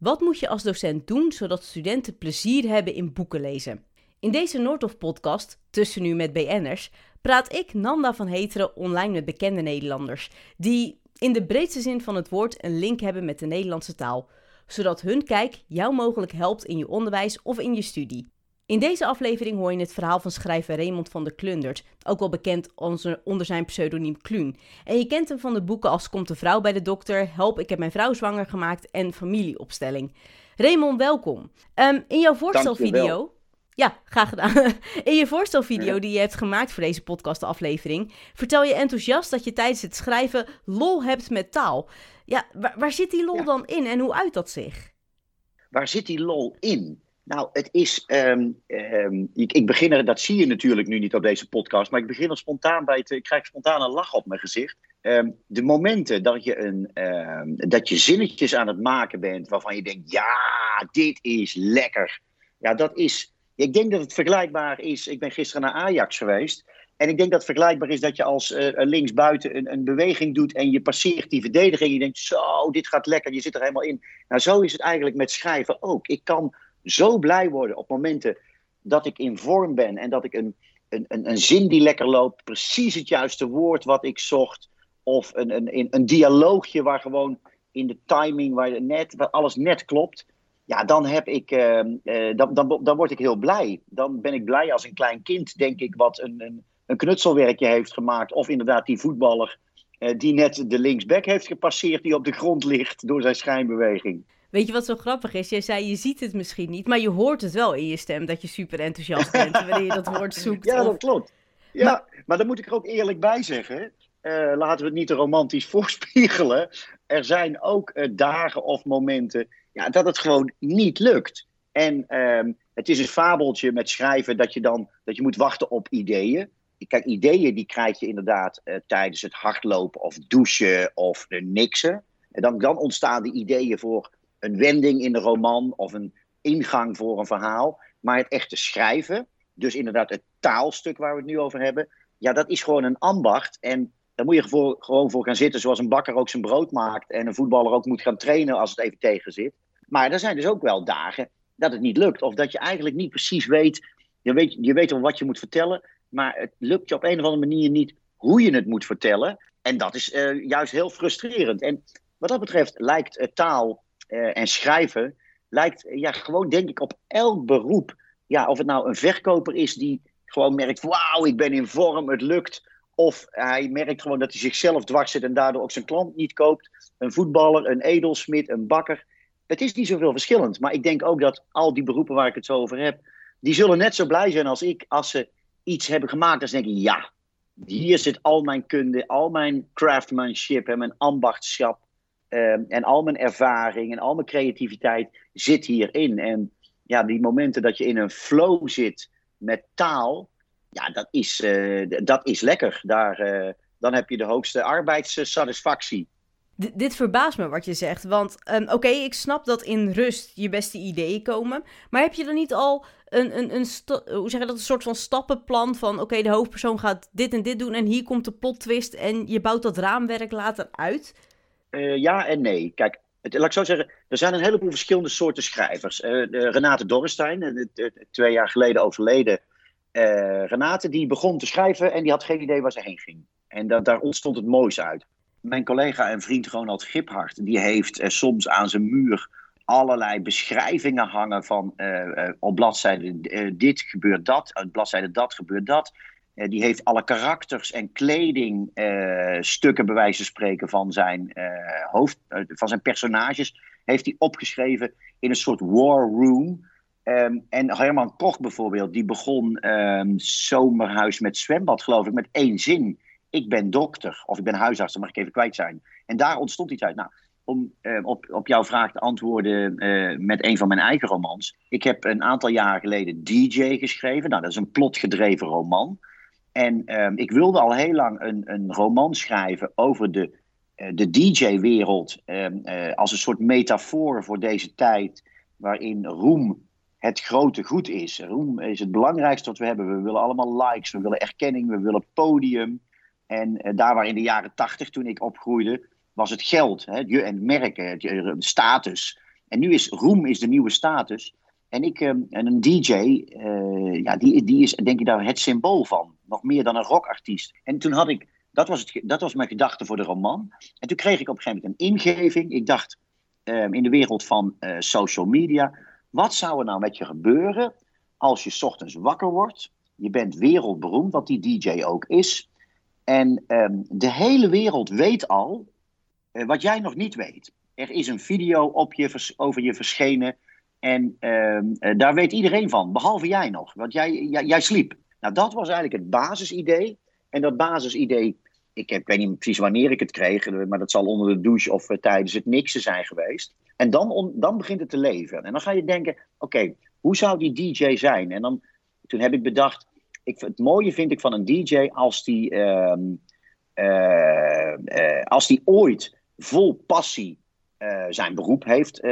Wat moet je als docent doen zodat studenten plezier hebben in boeken lezen? In deze Noordhof-podcast, Tussen Nu met BN'ers, praat ik, Nanda van Heteren, online met bekende Nederlanders. Die in de breedste zin van het woord een link hebben met de Nederlandse taal. Zodat hun kijk jou mogelijk helpt in je onderwijs of in je studie. In deze aflevering hoor je het verhaal van schrijver Raymond van der Klundert, ook wel bekend onder zijn pseudoniem Kluun. En je kent hem van de boeken als Komt de vrouw bij de dokter, Help, ik heb mijn vrouw zwanger gemaakt en Familieopstelling. Raymond, welkom. Um, in jouw voorstelvideo... Ja, graag gedaan. In je voorstelvideo die je hebt gemaakt voor deze podcastaflevering, vertel je enthousiast dat je tijdens het schrijven lol hebt met taal. Ja, waar, waar zit die lol dan in en hoe uit dat zich? Waar zit die lol in? Nou, het is. Um, ik, ik, begin er, dat zie je natuurlijk nu niet op deze podcast, maar ik begin er spontaan bij te. Ik krijg spontaan een lach op mijn gezicht. Um, de momenten dat je, een, dat je zinnetjes aan het maken bent waarvan je denkt: ja, dit is lekker. Ja, dat is. Ik denk dat het vergelijkbaar is. Ik ben gisteren naar Ajax geweest. En ik denk dat het vergelijkbaar is dat je als uh, linksbuiten een, een, beweging doet en je passeert die verdediging. Je denkt, zo, dit gaat lekker, je zit er helemaal in. Nou, zo is het eigenlijk met schrijven ook. Ik kan zo blij worden op momenten dat ik in vorm ben en dat ik een, een, een, een zin die lekker loopt, precies het juiste woord wat ik zocht, of een, een, een dialoogje waar gewoon in de timing, waar, net, waar alles net klopt. Ja, dan, heb ik, uh, uh, dan, dan, dan word ik heel blij. Dan ben ik blij als een klein kind, denk ik, wat een, een, een knutselwerkje heeft gemaakt. Of inderdaad die voetballer uh, die net de linksback heeft gepasseerd, die op de grond ligt door zijn schijnbeweging. Weet je wat zo grappig is? Jij zei, je ziet het misschien niet, maar je hoort het wel in je stem dat je super enthousiast bent wanneer je dat woord zoekt. Ja, dat klopt. Ja, maar, maar dan moet ik er ook eerlijk bij zeggen. Uh, laten we het niet te romantisch voorspiegelen. Er zijn ook uh, dagen of momenten ja, dat het gewoon niet lukt. En uh, het is een fabeltje met schrijven dat je dan dat je moet wachten op ideeën. Kijk, ideeën die krijg je inderdaad uh, tijdens het hardlopen of douchen of de niksen. En dan, dan ontstaan die ideeën voor een wending in de roman of een ingang voor een verhaal. Maar het echte schrijven, dus inderdaad het taalstuk waar we het nu over hebben, ja, dat is gewoon een ambacht. En daar moet je gewoon voor gaan zitten, zoals een bakker ook zijn brood maakt en een voetballer ook moet gaan trainen als het even tegen zit. Maar er zijn dus ook wel dagen dat het niet lukt, of dat je eigenlijk niet precies weet, je weet, je weet wel wat je moet vertellen, maar het lukt je op een of andere manier niet hoe je het moet vertellen. En dat is uh, juist heel frustrerend. En wat dat betreft lijkt taal uh, en schrijven lijkt ja, gewoon, denk ik, op elk beroep. Ja, of het nou een verkoper is die gewoon merkt: wauw, ik ben in vorm, het lukt. Of hij merkt gewoon dat hij zichzelf dwars zit en daardoor ook zijn klant niet koopt. Een voetballer, een edelsmid, een bakker. Het is niet zoveel verschillend. Maar ik denk ook dat al die beroepen waar ik het zo over heb, die zullen net zo blij zijn als ik als ze iets hebben gemaakt. Dan denken: ja, hier zit al mijn kunde, al mijn craftsmanship en mijn ambachtschap Ehm, en al mijn ervaring en al mijn creativiteit zit hierin. En ja, die momenten dat je in een flow zit met taal, ja, dat is, uh, dat is lekker. Daar, uh, dan heb je de hoogste arbeidssatisfactie. Dit verbaast me wat je zegt. Want um, oké, ik snap dat in rust je beste ideeën komen. Maar heb je dan niet al een, een, een, hoe zeg je dat, een soort van stappenplan van... oké, de hoofdpersoon gaat dit en dit doen en hier komt de plot twist... en je bouwt dat raamwerk later uit? Uh, ja en nee. Kijk, het, laat ik zo zeggen, er zijn een heleboel verschillende soorten schrijvers. Uh, Renate Dorrestein, twee jaar geleden overleden. Renate, die begon te schrijven en die had geen idee waar ze heen ging. En daar ontstond het moois uit. Mijn collega en vriend Ronald Giphart, die heeft soms aan zijn muur allerlei beschrijvingen hangen van op bladzijde dit gebeurt dat, op bladzijde dat gebeurt dat. Uh, die heeft alle karakters en kledingstukken, uh, bij wijze van spreken, van zijn, uh, hoofd, van zijn personages, heeft hij opgeschreven in een soort war room. Um, en Herman Koch bijvoorbeeld, die begon um, zomerhuis met zwembad, geloof ik, met één zin. Ik ben dokter, of ik ben huisarts, dan mag ik even kwijt zijn. En daar ontstond iets uit. Nou, om op, op jouw vraag te antwoorden met een van mijn eigen romans. Ik heb een aantal jaar geleden DJ geschreven. Nou, dat is een plotgedreven roman. En um, ik wilde al heel lang een, een roman schrijven over de, uh, de DJ-wereld. Um, uh, als een soort metafoor voor deze tijd. Waarin roem het grote goed is. Roem is het belangrijkste wat we hebben. We willen allemaal likes, we willen erkenning, we willen podium. En uh, daar waar in de jaren tachtig, toen ik opgroeide, was het geld. Hè, en merken, status. En nu is roem is de nieuwe status. En ik, en een DJ, ja, die, die is denk ik daar het symbool van. Nog meer dan een rockartiest. En toen had ik, dat was, het, dat was mijn gedachte voor de roman. En toen kreeg ik op een gegeven moment een ingeving. Ik dacht, in de wereld van social media, wat zou er nou met je gebeuren als je ochtends wakker wordt? Je bent wereldberoemd, wat die DJ ook is. En ehm, de hele wereld weet al uh, wat jij nog niet weet. Er is een video op je, over je verschenen. En ehm, eh, daar weet iedereen van, behalve jij nog. Want jij, jij, jij, sliep. Nou, dat was eigenlijk het basisidee. En dat basisidee, ik, heb, weet niet precies wanneer ik het kreeg, maar dat zal onder de douche of uh, tijdens het niksen zijn geweest. En dan, dan begint het te leven. En dan ga je denken: oké, hoe zou die DJ zijn? En dan, toen heb ik bedacht: ik, het mooie vind ik van een DJ als die, ehm, eh, eh, als die ooit vol passie uh, zijn beroep heeft,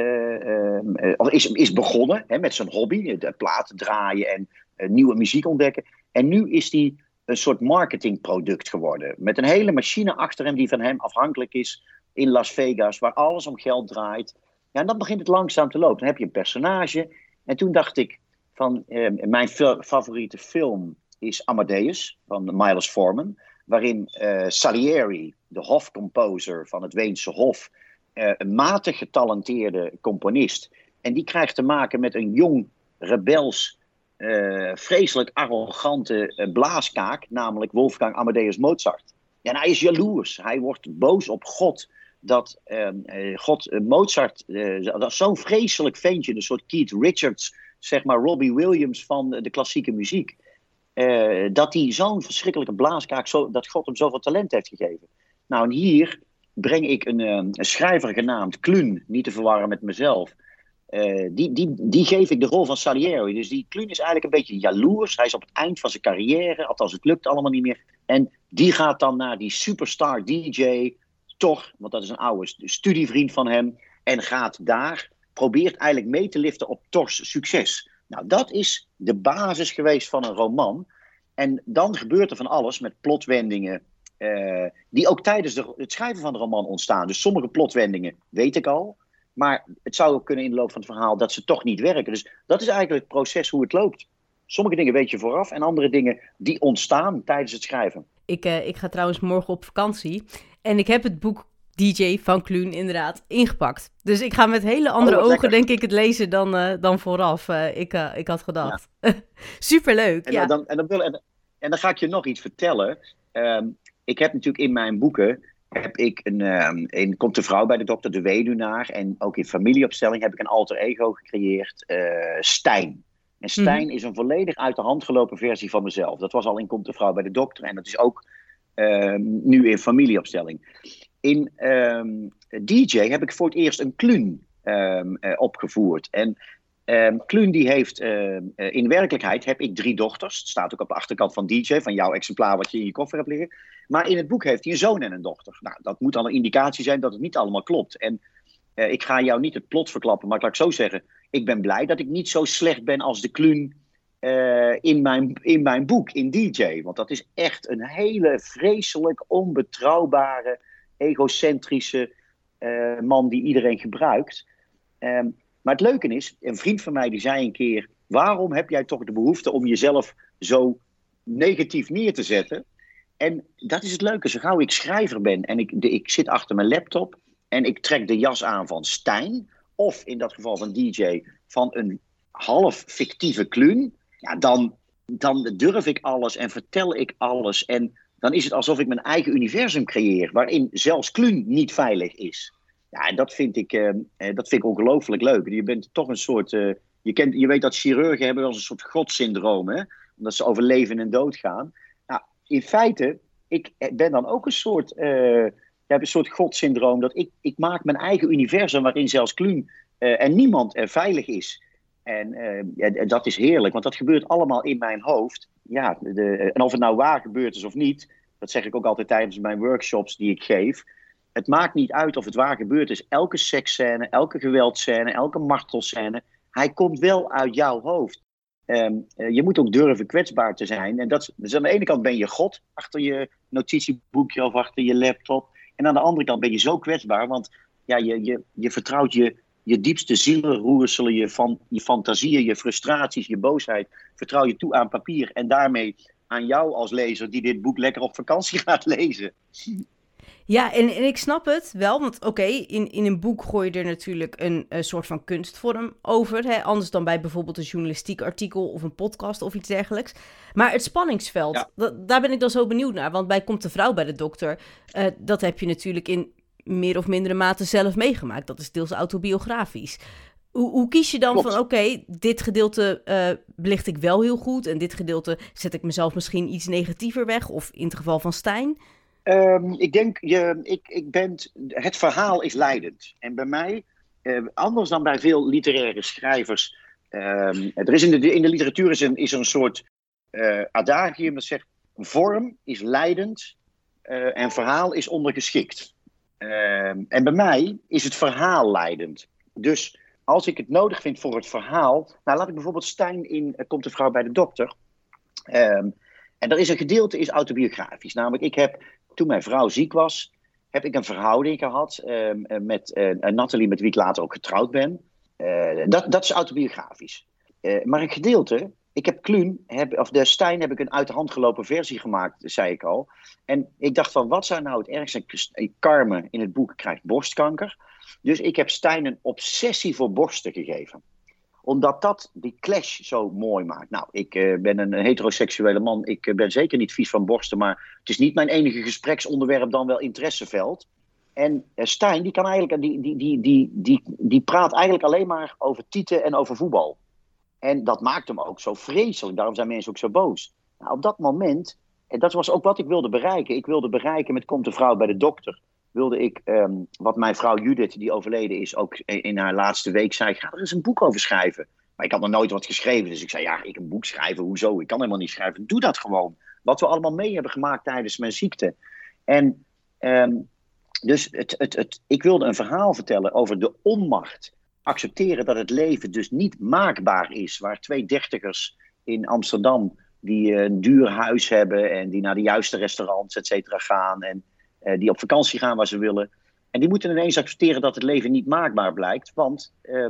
of is, is begonnen hè, met zijn hobby, de platen draaien en nieuwe muziek ontdekken. En nu is die een soort marketingproduct geworden. Met een hele machine achter hem die van hem afhankelijk is in Las Vegas, waar alles om geld draait. Ja, en dan begint het langzaam te lopen. Dan heb je een personage. En toen dacht ik van mijn favoriete film is Amadeus van Miles Forman, waarin uh, Salieri, de hofcomposer van het Weense Hof, uh, een matig getalenteerde componist, en die krijgt te maken met een jong, rebels, uh, vreselijk arrogante blaaskaak, namelijk Wolfgang Amadeus Mozart. En hij is jaloers, hij wordt boos op God dat God Mozart, dat zo'n vreselijk ventje, een soort Keith Richards, zeg maar Robbie Williams van de klassieke muziek. Uh, dat hij zo'n verschrikkelijke blaaskaak, zo, dat God hem zoveel talent heeft gegeven. Nou, en hier breng ik een, eh, een schrijver genaamd Kluun, niet te verwarren met mezelf. Uh, die, die, die geef ik de rol van Salieri. Dus die Kluun is eigenlijk een beetje jaloers. Hij is op het eind van zijn carrière, althans het lukt allemaal niet meer. En die gaat dan naar die superstar DJ, toch, want dat is een oude studievriend van hem. En gaat daar, probeert eigenlijk mee te liften op Tors succes. Nou, dat is de basis geweest van een roman. En dan gebeurt er van alles met plotwendingen. Uh, die ook tijdens de, het schrijven van de roman ontstaan. Dus sommige plotwendingen weet ik al. Maar het zou ook kunnen in de loop van het verhaal dat ze toch niet werken. Dus dat is eigenlijk het proces hoe het loopt. Sommige dingen weet je vooraf en andere dingen die ontstaan tijdens het schrijven. Ik, uh, ik ga trouwens morgen op vakantie. En ik heb het boek DJ van Kluun inderdaad ingepakt. Dus ik ga met hele andere oh, ogen, denk ik, het lezen dan, uh, dan vooraf uh, ik, uh, ik had gedacht. Ja. Superleuk, en, ja. Dan, en, dan wil, en, en, dan ga ik je nog iets vertellen. Um, ik heb natuurlijk in mijn boeken, heb ik een, in Komt de vrouw bij de dokter, de weduwnaar. En ook in familieopstelling heb ik een alter ego gecreëerd, Stijn. En Stijn mm. is een volledig uit de hand gelopen versie van mezelf. Dat was al in Komt de vrouw bij de dokter. En dat is ook um, nu in familieopstelling in um, DJ heb ik voor het eerst een kluun um, uh, opgevoerd. En um, Kluun die heeft, uh, in werkelijkheid heb ik drie dochters. Het staat ook op de achterkant van DJ, van jouw exemplaar wat je in je koffer hebt liggen. Maar in het boek heeft hij een zoon en een dochter. Nou, dat moet dan een indicatie zijn dat het niet allemaal klopt. En uh, ik ga jou niet het plot verklappen, maar ik laat ik zo zeggen. Ik ben blij dat ik niet zo slecht ben als de Kluun in, mijn, in mijn boek, in DJ. Want dat is echt een hele vreselijk onbetrouwbare egocentrische man die iedereen gebruikt. Um, maar het leuke is, een vriend van mij die zei een keer: waarom heb jij toch de behoefte om jezelf zo negatief neer te zetten? En dat is het leuke, zo gauw ik schrijver ben en ik, de, ik zit achter mijn laptop en ik trek de jas aan van Stijn, of in dat geval van DJ, van een half fictieve kluun, ja, dan, dan durf ik alles en vertel ik alles. En dan is het alsof ik mijn eigen universum creëer, waarin zelfs Kluun niet veilig is. Ja, en dat vind ik, uh, dat vind ik ongelooflijk leuk. Je bent toch een soort. Uh, je, kent, je weet dat chirurgen hebben wel een soort godsyndroom, hè? omdat ze over leven en dood gaan. Nou, in feite, ik ben dan ook een soort. Heb een soort godsyndroom. Dat ik, ik maak mijn eigen universum waarin zelfs Kluun en niemand er veilig is. En ja, dat is heerlijk, want dat gebeurt allemaal in mijn hoofd ja, de, en of het nou waar gebeurd is of niet, dat zeg ik ook altijd tijdens mijn workshops die ik geef. Het maakt niet uit of het waar gebeurd is. Elke seksscène, elke geweldscène, elke martelscène, hij komt wel uit jouw hoofd. Um, uh, je moet ook durven kwetsbaar te zijn. En dat dus aan de ene kant ben je God achter je notitieboekje of achter je laptop. En aan de andere kant ben je zo kwetsbaar, want ja, je, je, je vertrouwt je, je diepste zielenroerselen, je, van, je fantasieën, je frustraties, je boosheid, vertrouw je toe aan papier en daarmee aan jou als lezer die dit boek lekker op vakantie gaat lezen. Ja, en, en ik snap het wel, want oké, in, in een boek gooi je er natuurlijk een, een soort van kunstvorm over. Hè? Anders dan bij bijvoorbeeld een journalistiek artikel of een podcast of iets dergelijks. Maar het spanningsveld, daar ben ik dan zo benieuwd naar. Want bij Komt de Vrouw bij de Dokter, uh, dat heb je natuurlijk in meer of mindere mate zelf meegemaakt. Dat is deels autobiografisch. Hoe, hoe kies je dan van, oké, dit gedeelte uh, belicht ik wel heel goed... en dit gedeelte zet ik mezelf misschien iets negatiever weg... of in het geval van Stijn... Um, ik denk, je, ik, ik ben, het verhaal is leidend. En bij mij, uh, anders dan bij veel literaire schrijvers. Um, er is in, de, in de literatuur is, een, is een soort uh, adagium dat zegt: vorm is leidend uh, en verhaal is ondergeschikt. Um, en bij mij is het verhaal leidend. Dus als ik het nodig vind voor het verhaal. Nou, laat ik bijvoorbeeld Stijn in Komt de vrouw bij de dokter. en er is een gedeelte is autobiografisch. Namelijk, ik heb toen mijn vrouw ziek was, heb ik een verhouding gehad ehm, eh, met uh, Nathalie, met wie ik later ook getrouwd ben. Dat, dat is autobiografisch. Maar een gedeelte, ik heb Kluun, heb, of de Stijn heb ik een uit de hand gelopen versie gemaakt, zei ik al. En ik dacht van, wat zou nou het ergste? Carmen in het boek krijgt borstkanker. Dus ik heb Stijn een obsessie voor borsten gegeven omdat dat die clash zo mooi maakt. Nou, ik uh, ben een heteroseksuele man. Ik uh, ben zeker niet vies van borsten. Maar het is niet mijn enige gespreksonderwerp, dan wel interesseveld. En uh, Stijn, die, kan eigenlijk, die, die, die, die, die, die praat eigenlijk alleen maar over tieten en over voetbal. En dat maakt hem ook zo vreselijk. Daarom zijn mensen ook zo boos. Nou, op dat moment, en dat was ook wat ik wilde bereiken. Ik wilde bereiken met Komt de vrouw bij de dokter wilde ik, um, wat mijn vrouw Judith, die overleden is, ook in haar laatste week zei: ga er eens een boek over schrijven. Maar ik had nog nooit wat geschreven. Dus ik zei: ja, ik een boek schrijven, hoezo? Ik kan helemaal niet schrijven. Doe dat gewoon. Wat we allemaal mee hebben gemaakt tijdens mijn ziekte. En um, dus het, het, het, ik wilde een verhaal vertellen over de onmacht. Accepteren dat het leven dus niet maakbaar is. Waar twee dertigers in Amsterdam die een duur huis hebben en die naar de juiste restaurants, et cetera, gaan. En die op vakantie gaan waar ze willen. En die moeten ineens accepteren dat het leven niet maakbaar blijkt. Want uh,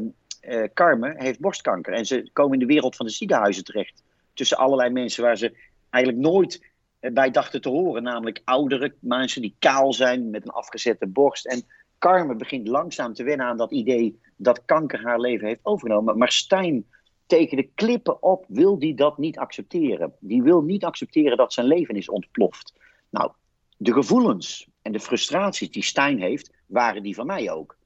uh, Carmen heeft borstkanker. En ze komen in de wereld van de ziekenhuizen terecht. Tussen allerlei mensen waar ze eigenlijk nooit eh, bij dachten te horen. Namelijk oudere mensen die kaal zijn met een afgezette borst. En Carmen begint langzaam te wennen aan dat idee dat kanker haar leven heeft overgenomen. Maar Stijn tegen de klippen op wil die dat niet accepteren. Die wil niet accepteren dat zijn leven is ontploft. Nou, de gevoelens en de frustraties die Stijn heeft, waren die van mij ook.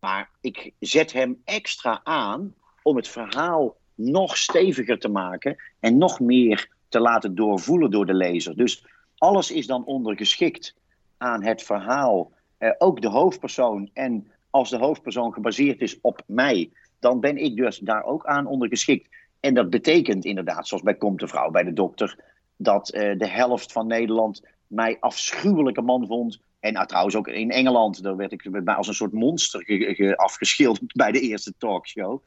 Maar ik zet hem extra aan om het verhaal nog steviger te maken en nog meer te laten doorvoelen door de lezer. Dus alles is dan ondergeschikt aan het verhaal, eh, ook de hoofdpersoon. En als de hoofdpersoon gebaseerd is op mij, dan ben ik dus daar ook aan ondergeschikt. En dat betekent inderdaad, zoals bij Komt de Vrouw bij de dokter, dat eh, de helft van Nederland mij afschuwelijke man vond. En nou, trouwens ook in Engeland, daar werd ik als een soort monster ge, afgeschilderd bij de eerste talkshow.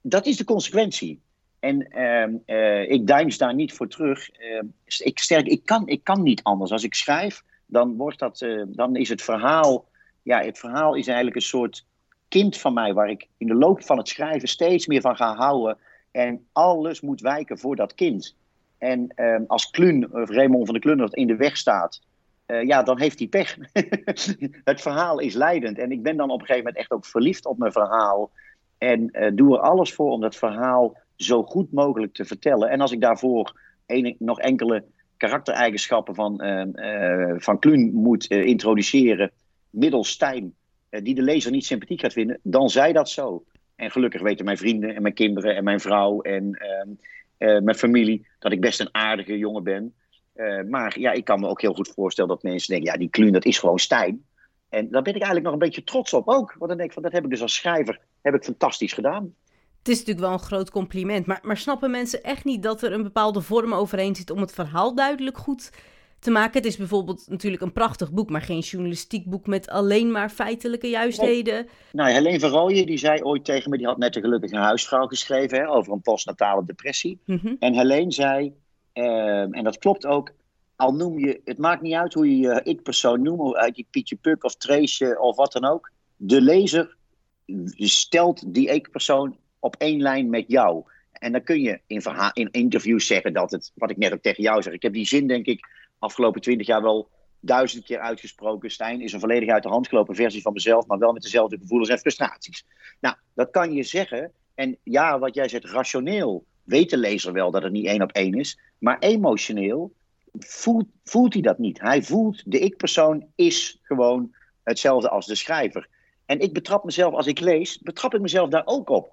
Dat is de consequentie. En uh, uh, ik deins daar niet voor terug. Uh, ik, sterk, ik, kan, ik kan niet anders. Als ik schrijf, dan, wordt dat, eh, dan is het verhaal. Ja, het verhaal is eigenlijk een soort kind van mij, waar ik in de loop van het schrijven steeds meer van ga houden. En alles moet wijken voor dat kind. En um, als Klun, of Raymond van der Klun, in de weg staat, uh, ja, dan heeft hij pech. het verhaal is leidend. En ik ben dan op een gegeven moment echt ook verliefd op mijn verhaal. En uh, doe er alles voor om dat verhaal zo goed mogelijk te vertellen. En als ik daarvoor nog enkele karaktereigenschappen van, uh, van Kluun moet introduceren, middels Stijn, die de lezer niet sympathiek gaat vinden, dan zij dat zo. En gelukkig weten mijn vrienden en mijn kinderen en mijn vrouw en ehm, mijn familie, dat ik best een aardige jongen ben. Uh, maar ja, ik kan me ook heel goed voorstellen dat mensen denken, ja, die Kluun, dat is gewoon Stijn. En daar ben ik eigenlijk nog een beetje trots op ook. Want dan denk ik van, dat heb ik dus als schrijver, heb ik fantastisch gedaan. Het is natuurlijk wel een groot compliment, maar, maar snappen mensen echt niet dat er een bepaalde vorm overheen zit om het verhaal duidelijk goed te maken. Het is bijvoorbeeld natuurlijk een prachtig boek, maar geen journalistiek boek met alleen maar feitelijke juistheden. Nee. Nou, Helene Verrooyen die zei ooit tegen me, die had net een gelukkige huisvrouw geschreven hè, over een postnatale depressie. Mm -hmm. En Helene zei, uh, en dat klopt ook, al noem je, het maakt niet uit hoe je je ik-persoon noemt, uit je Pietje Puk of Trace of wat dan ook. De lezer stelt die ik-persoon op één lijn met jou. En dan kun je in, in interviews zeggen dat het, wat ik net ook tegen jou zeg, ik heb die zin denk ik afgelopen twintig jaar wel duizend keer uitgesproken. Stijn is een volledig uit de hand gelopen versie van mezelf, maar wel met dezelfde gevoelens en frustraties. Nou, dat kan je zeggen. En ja, wat jij zegt, rationeel weet de lezer wel dat het niet één op één is. Maar emotioneel voelt, voelt hij dat niet. Hij voelt, de ik-persoon is gewoon hetzelfde als de schrijver. En ik betrap mezelf, als ik lees, betrap ik mezelf daar ook op.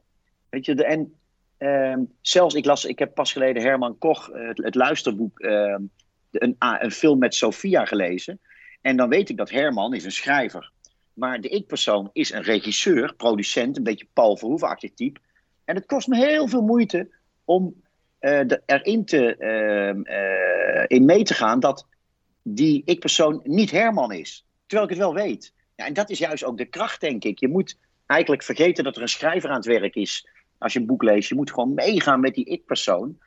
Weet je, de, en ehm, zelfs, ik las, ik heb pas geleden Herman Koch, eh, het, luisterboek, ehm, een, een film met Sophia gelezen. En dan weet ik dat Herman is een schrijver. Maar de ik-persoon is een regisseur, producent, een beetje Paul Verhoeven-achtig type. En het kost me heel veel moeite om uh, erin te, ehm, eh, in mee te gaan dat die ik-persoon niet Herman is. Terwijl ik het wel weet. Ja, en dat is juist ook de kracht, denk ik. Je moet eigenlijk vergeten dat er een schrijver aan het werk is als je een boek leest. Je moet gewoon meegaan met die ik-persoon.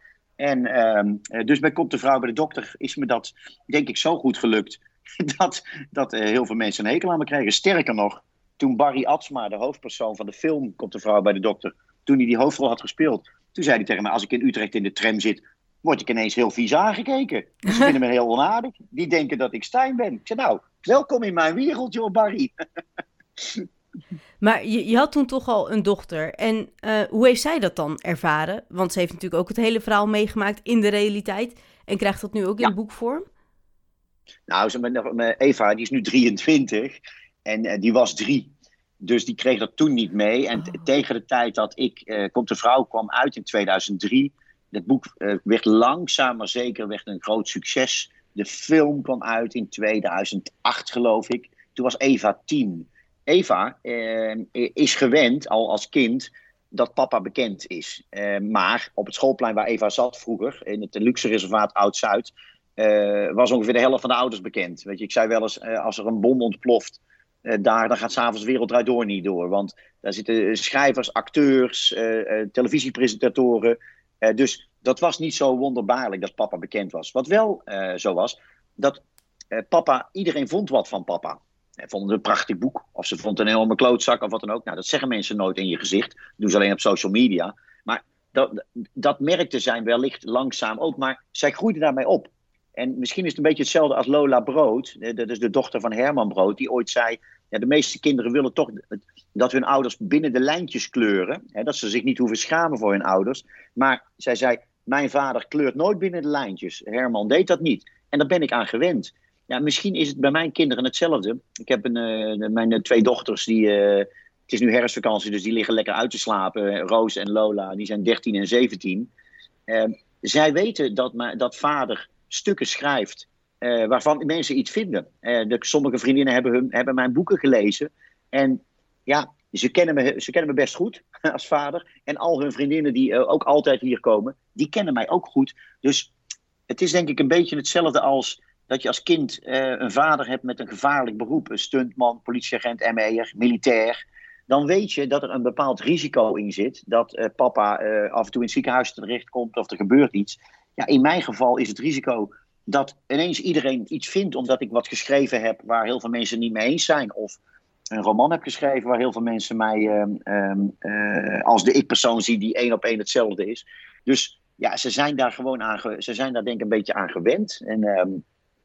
En ehm, eh, dus bij Komt de Vrouw bij de Dokter is me dat, denk ik, zo goed gelukt. dat, dat heel veel mensen een hekel aan me kregen. Sterker nog, toen Barry Atsma, de hoofdpersoon van de film Komt de Vrouw bij de Dokter, toen hij die hoofdrol had gespeeld, toen zei hij tegen mij: Als ik in Utrecht in de tram zit, word ik ineens heel vies aangekeken. Ze vinden me heel onaardig. Die denken dat ik Stijn ben. Ik zei: Nou, welkom in mijn wereld, joh, Barry. Maar je, je, had toen toch al een dochter. En uh, hoe heeft zij dat dan ervaren? Want ze heeft natuurlijk ook het hele verhaal meegemaakt in de realiteit. En krijgt dat nu ook in boekvorm? Nou, Eva, die is nu 23. En uh, die was drie. Dus die kreeg dat toen niet mee. En oh. tegen de tijd dat ik, uh, Komt de Vrouw, kwam uit in 2003. Het boek werd langzaam maar zeker werd een groot succes. De film kwam uit in 2008, geloof ik. Toen was Eva tien. Eva uh, is gewend, al als kind, dat papa bekend is. maar op het schoolplein waar Eva zat vroeger, in het luxe reservaat Oud-Zuid, was ongeveer de helft van de ouders bekend. Weet je, ik zei wel eens, als er een bom ontploft uh, daar, dan gaat s'avonds Wereld Door niet door. Want daar zitten schrijvers, acteurs, televisiepresentatoren. dus dat was niet zo wonderbaarlijk dat papa bekend was. Wat wel zo was, dat papa, iedereen vond wat van papa. Ze vonden het een prachtig boek, of ze vond een enorme klootzak of wat dan ook. Nou, dat zeggen mensen nooit in je gezicht. Dat doen ze alleen op social media. Maar dat, dat merkte zij wellicht langzaam ook. Maar zij groeide daarmee op. En misschien is het een beetje hetzelfde als Lola Brood. Dat is de dochter van Herman Brood. Die ooit zei: ja, De meeste kinderen willen toch dat hun ouders binnen de lijntjes kleuren. Hè, dat ze zich niet hoeven schamen voor hun ouders. Maar zij zei: Mijn vader kleurt nooit binnen de lijntjes. Herman deed dat niet. En daar ben ik aan gewend. Ja, misschien is het bij mijn kinderen hetzelfde. Ik heb een, uh, mijn twee dochters die. Uh, het is nu herfstvakantie, dus die liggen lekker uit te slapen. Roos en Lola, die zijn 13 en 17. Uh, zij weten dat, dat vader stukken schrijft waarvan mensen iets vinden. De, sommige vriendinnen hebben, hun, hebben mijn boeken gelezen. En ja, ze kennen, me, ze kennen me best goed als vader. En al hun vriendinnen die ook altijd hier komen, die kennen mij ook goed. Dus het is denk ik een beetje hetzelfde als dat je als kind een vader hebt met een gevaarlijk beroep. Een stuntman, politieagent, ME'er, militair. Dan weet je dat er een bepaald risico in zit. Dat papa af en toe in het ziekenhuis terechtkomt of er gebeurt iets. Ja, in mijn geval is het risico dat ineens iedereen iets vindt omdat ik wat geschreven heb waar heel veel mensen niet mee eens zijn. Of een roman heb geschreven waar heel veel mensen mij ehm, ehm, eh, als de ik-persoon zien die één op één hetzelfde is. Dus ja, ze zijn daar gewoon aan, ze zijn daar denk ik een beetje aan gewend. En, ehm,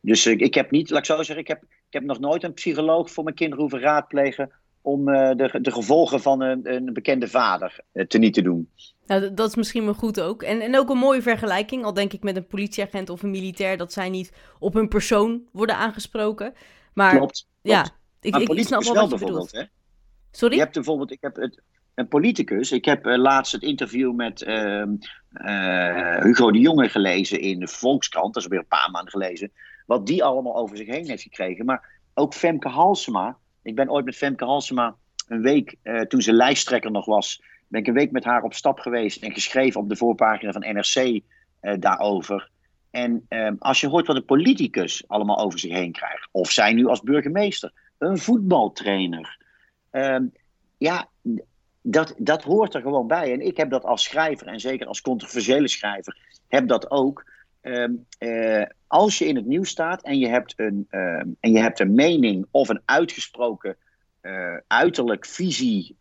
dus ik, ik heb niet, laat ik zo zeggen, ik heb, ik heb nog nooit een psycholoog voor mijn kinderen hoeven raadplegen om uh, de, de gevolgen van een, een bekende vader uh, te niet te doen. Nou, dat is misschien wel goed ook. En, en ook een mooie vergelijking, al denk ik met een politieagent of een militair, dat zij niet op hun persoon worden aangesproken. Maar klopt, ja, ik, ik, snap wel wat je bedoelt. Hè? Sorry? Je hebt bijvoorbeeld, ik heb het, een politicus. Ik heb uh, laatst het interview met uh, Hugo de Jonge gelezen in de Volkskrant. Dat is alweer een paar maanden gelezen. Wat die allemaal over zich heen heeft gekregen. Maar ook Femke Halsema. Ik ben ooit met Femke Halsema een week, toen ze lijsttrekker nog was, ben ik een week met haar op stap geweest en geschreven op de voorpagina van NRC uh, daarover. En um, als je hoort wat een politicus allemaal over zich heen krijgt, of zij nu als burgemeester, een voetbaltrainer, um, ja, dat, dat hoort er gewoon bij. En ik heb dat als schrijver, en zeker als controversiële schrijver, heb dat ook. Um, uh, als je in het nieuws staat en je hebt een, en je hebt een mening of een uitgesproken uiterlijk, visie.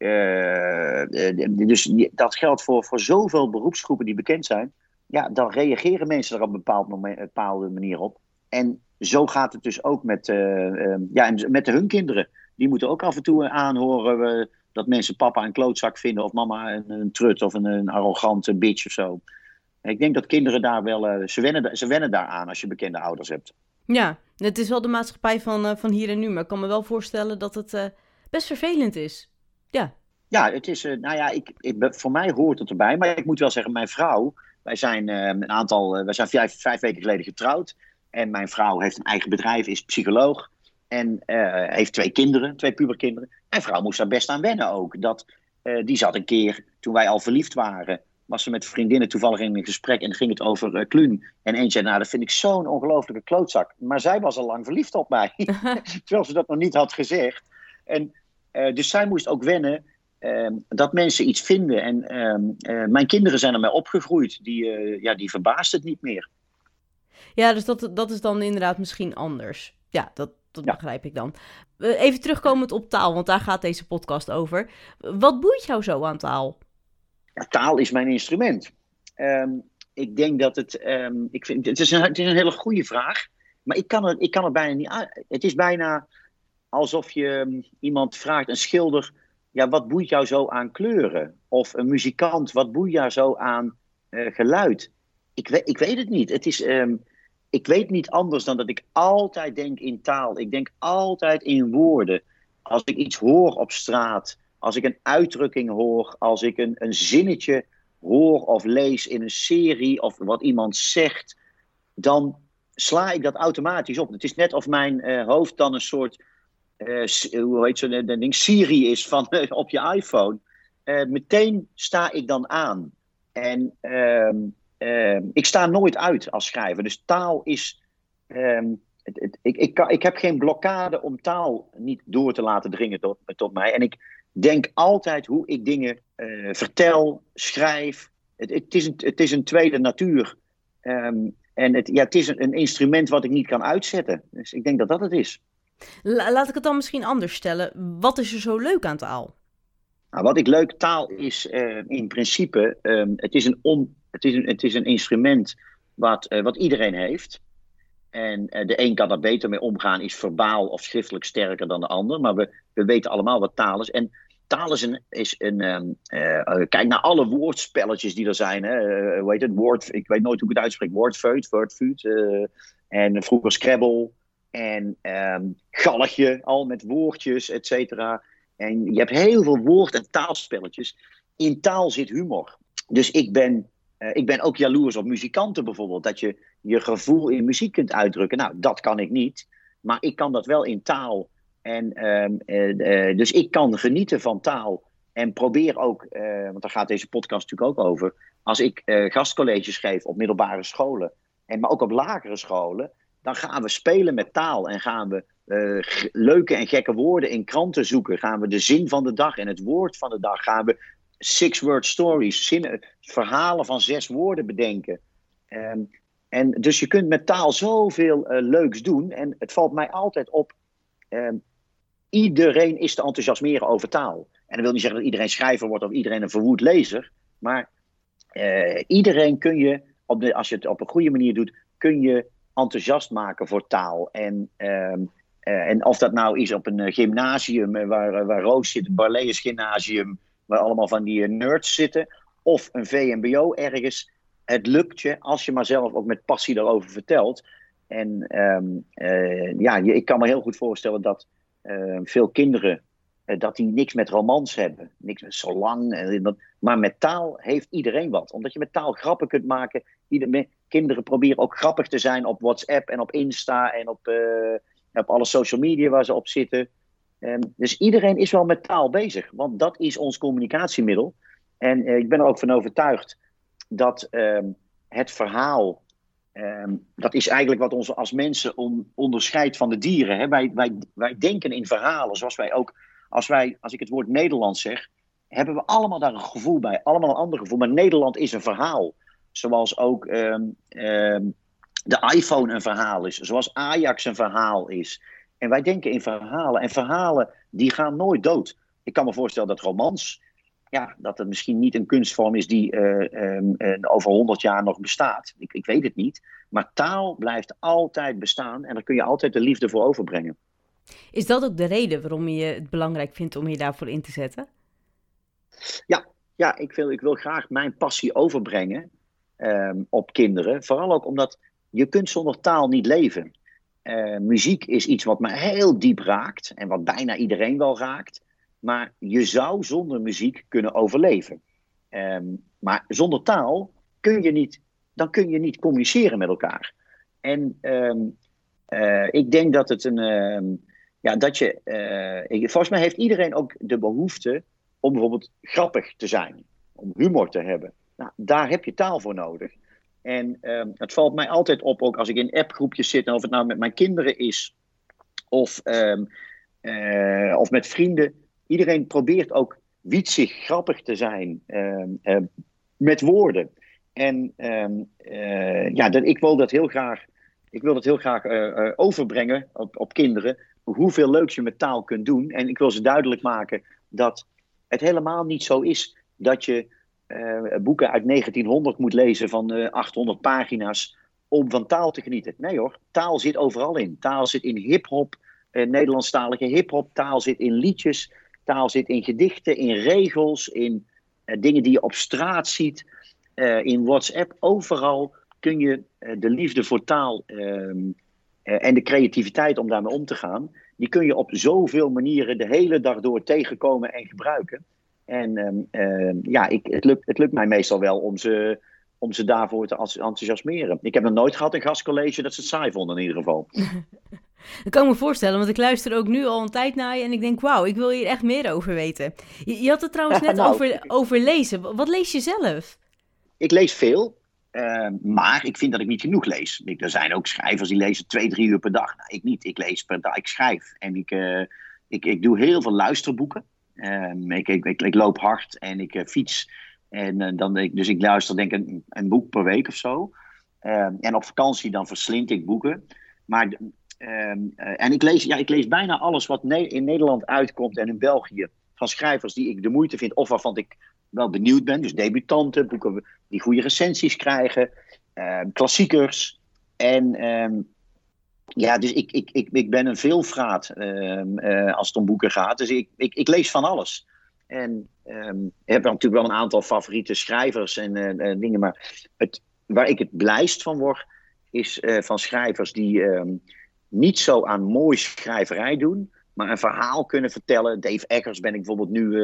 dus dat geldt voor, voor zoveel beroepsgroepen die bekend zijn. Ja, dan reageren mensen er op een bepaald moment, bepaalde manier op. En zo gaat het dus ook met, ja, met hun kinderen. Die moeten ook af en toe aanhoren dat mensen papa een klootzak vinden of mama een, een trut of een, een arrogante bitch of zo. Ik denk dat kinderen daar wel, uh, ze, wennen, ze wennen daaraan als je bekende ouders hebt. Ja, het is wel de maatschappij van, uh, van hier en nu, maar ik kan me wel voorstellen dat het uh, best vervelend is. Ja. Ja, het is, nou ja, ik, ik, voor mij hoort het erbij, maar ik moet wel zeggen, mijn vrouw, wij zijn een aantal, wij zijn vijf, vijf weken geleden getrouwd. En mijn vrouw heeft een eigen bedrijf, is psycholoog. En uh, heeft twee kinderen, twee puberkinderen. Mijn vrouw moest daar best aan wennen ook. Dat, uh, die zat een keer, toen wij al verliefd waren, was ze met vriendinnen toevallig in een gesprek en ging het over uh, Kluun. En eentje zei, nou dat vind ik zo'n ongelofelijke klootzak. Maar zij was al lang verliefd op mij, terwijl ze dat nog niet had gezegd. En, dus zij moest ook wennen ehm, dat mensen iets vinden. En ehm, mijn kinderen zijn ermee opgegroeid, die, ja, die verbaast het niet meer. Ja, dus dat, dat is dan inderdaad misschien anders. Ja, dat, dat begrijp ik dan. Even terugkomend op taal, want daar gaat deze podcast over. Wat boeit jou zo aan taal? Taal is mijn instrument. Ehm, ik denk dat het. Um, ik vind, het, is een, het is een hele goede vraag. Maar ik kan, het, ik kan het bijna niet. Het is bijna alsof je ehm, iemand vraagt, een schilder. Ja, wat boeit jou zo aan kleuren? Of een muzikant, wat boeit jou zo aan uh, geluid? Ik weet, ik weet het niet. Het is ik weet niet anders dan dat ik altijd denk in taal. Ik denk altijd in woorden. Als ik iets hoor op straat, als ik een uitdrukking hoor, als ik een, een zinnetje hoor of lees in een serie of wat iemand zegt, dan sla ik dat automatisch op. Het is net of mijn uh, hoofd dan een soort, uh, hoe heet zo'n ding, Siri is van, op je iPhone. meteen sta ik dan aan. En ehm, Ehm, ik sta nooit uit als schrijver. Dus taal is. Ehm, het, ik, ik, ik heb geen blokkade om taal niet door te laten dringen tot, tot mij. En ik denk altijd hoe ik dingen uh, vertel, schrijf. Het, het, is een, het is een tweede natuur. Um, en het, ja, het is een, een, instrument wat ik niet kan uitzetten. Dus ik denk dat dat het is. Laat ik het dan misschien anders stellen. Wat is er zo leuk aan taal? Nou, wat ik leuk taal is uh, in principe, um, het is een on, het is een, het is een instrument wat, uh, wat iedereen heeft. En de een kan er beter mee omgaan, is verbaal of schriftelijk sterker dan de ander. Maar we, we weten allemaal wat taal is. En taal is een. Is een um, uh, kijk naar alle woordspelletjes die er zijn. Hè. heet het? Woord, ik weet nooit hoe ik het uitspreek. Woordfeut, woordfeut. en vroeger Scrabble. En um, galgje, al met woordjes, et cetera. En je hebt heel veel woord- en taalspelletjes. In taal zit humor. Dus ik ben uh, ik ben ook jaloers op muzikanten bijvoorbeeld. Dat je je gevoel in muziek kunt uitdrukken. Nou, dat kan ik niet. Maar ik kan dat wel in taal. En, uh, uh, dus ik kan genieten van taal. En probeer ook, want daar gaat deze podcast natuurlijk ook over. Als ik gastcolleges geef op middelbare scholen. En, maar ook op lagere scholen. Dan gaan we spelen met taal. En gaan we leuke en gekke woorden in kranten zoeken. Gaan we de zin van de dag en het woord van de dag. Gaan we six-word stories, zinnen, verhalen van zes woorden bedenken. Um, en dus je kunt met taal zoveel leuks doen. En het valt mij altijd op. Um, iedereen is te enthousiasmeren over taal. En dat wil niet zeggen dat iedereen schrijver wordt of iedereen een verwoed lezer. Maar uh, iedereen kun je, op de, als je het op een goede manier doet, kun je enthousiast maken voor taal. En, um, uh, en of dat nou is op een gymnasium waar, waar Roos zit, Barlees gymnasium waar allemaal van die nerds zitten, of een VMBO ergens. Het lukt je als je maar zelf ook met passie daarover vertelt. En uh, ja, ik kan me heel goed voorstellen dat veel kinderen uh, dat die niks met romans hebben, niks met zo lang. maar met taal heeft iedereen wat, omdat je met taal grappen kunt maken. Ieder, kinderen proberen ook grappig te zijn op WhatsApp en op Insta en op, op alle social media waar ze op zitten. Um, dus iedereen is wel met taal bezig, want dat is ons communicatiemiddel. En uh, ik ben er ook van overtuigd dat um, het verhaal, um, dat is eigenlijk wat ons als mensen on, onderscheidt van de dieren. Hè? Wij, wij, wij denken in verhalen, zoals wij ook, als, wij, als ik het woord Nederland zeg, hebben we allemaal daar een gevoel bij, allemaal een ander gevoel. Maar Nederland is een verhaal, zoals ook de iPhone een verhaal is, zoals Ajax een verhaal is. En wij denken in verhalen. En verhalen die gaan nooit dood. Ik kan me voorstellen dat romans, ja, dat het misschien niet een kunstvorm is die uh, um, over honderd jaar nog bestaat. Ik, ik weet het niet. Maar taal blijft altijd bestaan en daar kun je altijd de liefde voor overbrengen. Is dat ook de reden waarom je het belangrijk vindt om je daarvoor in te zetten? Ja, ja ik, wil, ik wil graag mijn passie overbrengen um, op kinderen. Vooral ook omdat je kunt zonder taal niet leven. Uh, muziek is iets wat me heel diep raakt en wat bijna iedereen wel raakt. Maar je zou zonder muziek kunnen overleven. Um, maar zonder taal kun je niet, dan kun je niet communiceren met elkaar. En um, uh, ik denk dat het een. Um, ja, dat je. Uh, volgens mij heeft iedereen ook de behoefte om bijvoorbeeld grappig te zijn. Om humor te hebben. Nou, daar heb je taal voor nodig. En het valt mij altijd op, ook als ik in appgroepjes zit, of het nou met mijn kinderen is of, uh, of met vrienden. Iedereen probeert ook wietsig, grappig te zijn um, uh, met woorden. En uh, ja, dat, ik wil dat heel graag, ik wil dat heel graag uh, overbrengen op, op kinderen. Hoeveel leuks je met taal kunt doen. En ik wil ze duidelijk maken dat het helemaal niet zo is dat je boeken uit 1900 moet lezen van uh, 800 pagina's om van taal te genieten. Nee hoor, taal zit overal in. Taal zit in hip-hop, uh, Nederlandstalige hip-hop. Taal zit in liedjes. Taal zit in gedichten, in regels, in uh, dingen die je op straat ziet, in WhatsApp. Overal kun je de liefde voor taal en de creativiteit om daarmee om te gaan, die kun je op zoveel manieren de hele dag door tegenkomen en gebruiken. En um, uh, ja, ik, het, lukt, het lukt mij meestal wel om ze, om ze daarvoor te enthousiasmeren. Ik heb nog nooit gehad een gastcollege dat ze het saai vonden in ieder geval. Dat kan ik me voorstellen, want ik luister ook nu al een tijd naar je en ik denk, wauw, ik wil hier echt meer over weten. Je, je had het trouwens net nou, over, over lezen. Wat lees je zelf? Ik lees veel, uh, maar ik vind dat ik niet genoeg lees. Ik, er zijn ook schrijvers die lezen twee, drie uur per dag. Nou, ik niet, ik lees per dag, ik schrijf. En ik, uh, ik, ik doe heel veel luisterboeken. Um, ik, ik, ik, ik, loop hard en ik uh, fiets. En, dan, dus ik luister denk ik een, een boek per week of zo. Um, en op vakantie dan verslind ik boeken. Maar, um, uh, en ik lees, ja, ik lees bijna alles wat in Nederland uitkomt en in België. Van schrijvers die ik de moeite vind of waarvan ik wel benieuwd ben. Dus debutanten, boeken die goede recensies krijgen. klassiekers. En ja, dus ik, ik, ik, ik ben een veelvraat uh, als het om boeken gaat. Dus ik, ik, lees van alles. En ik heb natuurlijk wel een aantal favoriete schrijvers en uh, dingen. Maar het, waar ik het blijst van word, is van schrijvers die niet zo aan mooi schrijverij doen. Maar een verhaal kunnen vertellen. Dave Eggers ben ik bijvoorbeeld nu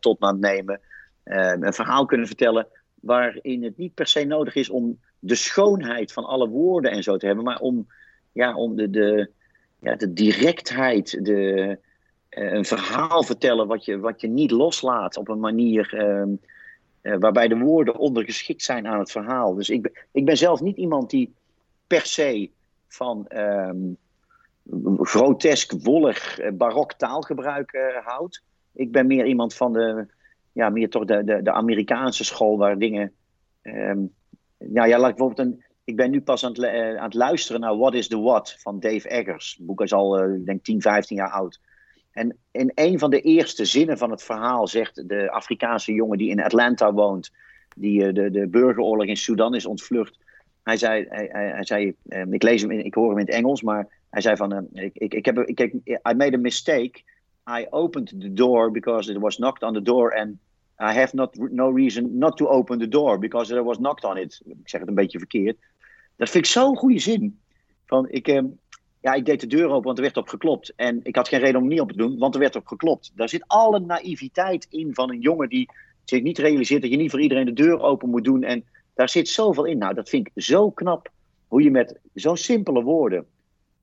tot aan het nemen. Ehm, een verhaal kunnen vertellen waarin het niet per se nodig is om de schoonheid van alle woorden en zo te hebben. Maar om ja, om de, de, ja, de directheid, de, een verhaal vertellen wat je, wat je niet loslaat op een manier uh, waarbij de woorden ondergeschikt zijn aan het verhaal. Dus ik ik ben zelf niet iemand die per se van um, grotesk, wollig, barok taalgebruik houdt. Ik ben meer iemand van de, ja, meer toch de, de, de Amerikaanse school waar dingen. Nou ja, laat ik bijvoorbeeld een, ik ben nu pas aan het, uh, aan het, luisteren naar What is the What van Dave Eggers. Het boek is al, ik denk, 10, 15 jaar oud. En in een van de eerste zinnen van het verhaal zegt de Afrikaanse jongen die in Atlanta woont, die de, de burgeroorlog in Sudan is ontvlucht. Hij zei, hij, hij, zei ik lees hem, in, ik hoor hem in het Engels, maar hij zei van, ik, ik, ik heb, ik, I made a mistake. I opened the door because it was knocked on the door and I have not, no reason not to open the door because there was knocked on it. Ik zeg het een beetje verkeerd. Dat vind ik zo'n goede zin. Van, ik, eh, ja, ik deed de deur open, want er werd op geklopt. En ik had geen reden om niet op te doen, want er werd op geklopt. Daar zit alle naïviteit in van een jongen die zich niet realiseert dat je niet voor iedereen de deur open moet doen. En daar zit zoveel in. Nou, dat vind ik zo knap. Hoe je met zo'n simpele woorden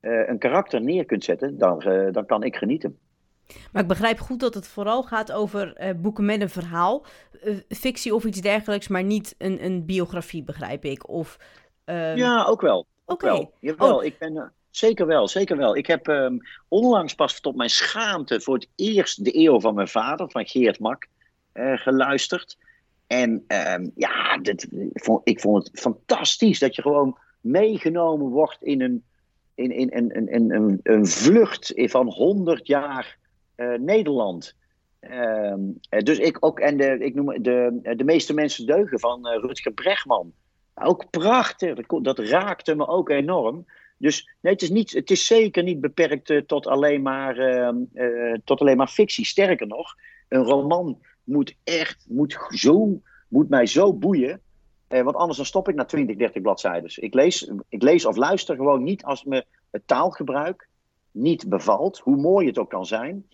uh, een karakter neer kunt zetten, dan, uh, dan kan ik genieten. Maar ik begrijp goed dat het vooral gaat over uh, boeken met een verhaal, fictie of iets dergelijks, maar niet een, een biografie, begrijp ik. Of Um... Ja, ook wel. Oké. Okay. Jawel, oh. ik ben... Zeker wel, zeker wel. Ik heb um, onlangs pas tot mijn schaamte voor het eerst de eeuw van mijn vader, van Geert Mak, uh, geluisterd. En um, ja, ik, vond, het fantastisch dat je gewoon meegenomen wordt in een, in, in, een, vlucht van 100 jaar uh, Nederland. Ehm, dus ik ook, en de, ik noem de, de meeste mensen deugen van Rutger Bregman. Ook prachtig, dat, raakte me ook enorm. Dus het is, niet, het is zeker niet beperkt tot, alleen maar, ehm, tot alleen maar fictie. Sterker nog, een roman moet echt, moet, zo, moet mij zo boeien. want anders dan stop ik na 20, 30 bladzijden. Ik lees, ik lees of luister gewoon niet als me het taalgebruik niet bevalt, hoe mooi het ook kan zijn.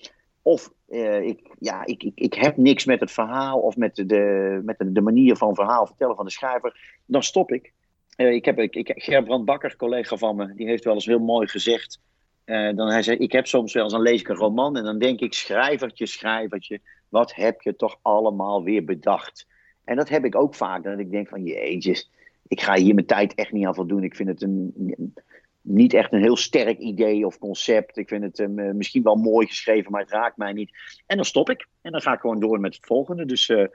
Of uh, ik, ja, ik, ik, ik heb niks met het verhaal of met de, met de, manier van verhaal vertellen van de schrijver, dan stop ik. Uh, ik heb, ik, ik, Gerbrand Bakker, collega van me, die heeft wel eens heel mooi gezegd. Uh, dan hij zei, ik heb soms wel eens, dan lees ik een roman en dan denk ik, schrijvertje, schrijvertje, wat heb je toch allemaal weer bedacht? En dat heb ik ook vaak, dat ik denk van, jeetjes, ik ga hier mijn tijd echt niet aan voldoen. Ik vind het een, niet echt een heel sterk idee of concept. Ik vind het um, misschien wel mooi geschreven, maar het raakt mij niet. En dan stop ik. En dan ga ik gewoon door met het volgende. Dus uh,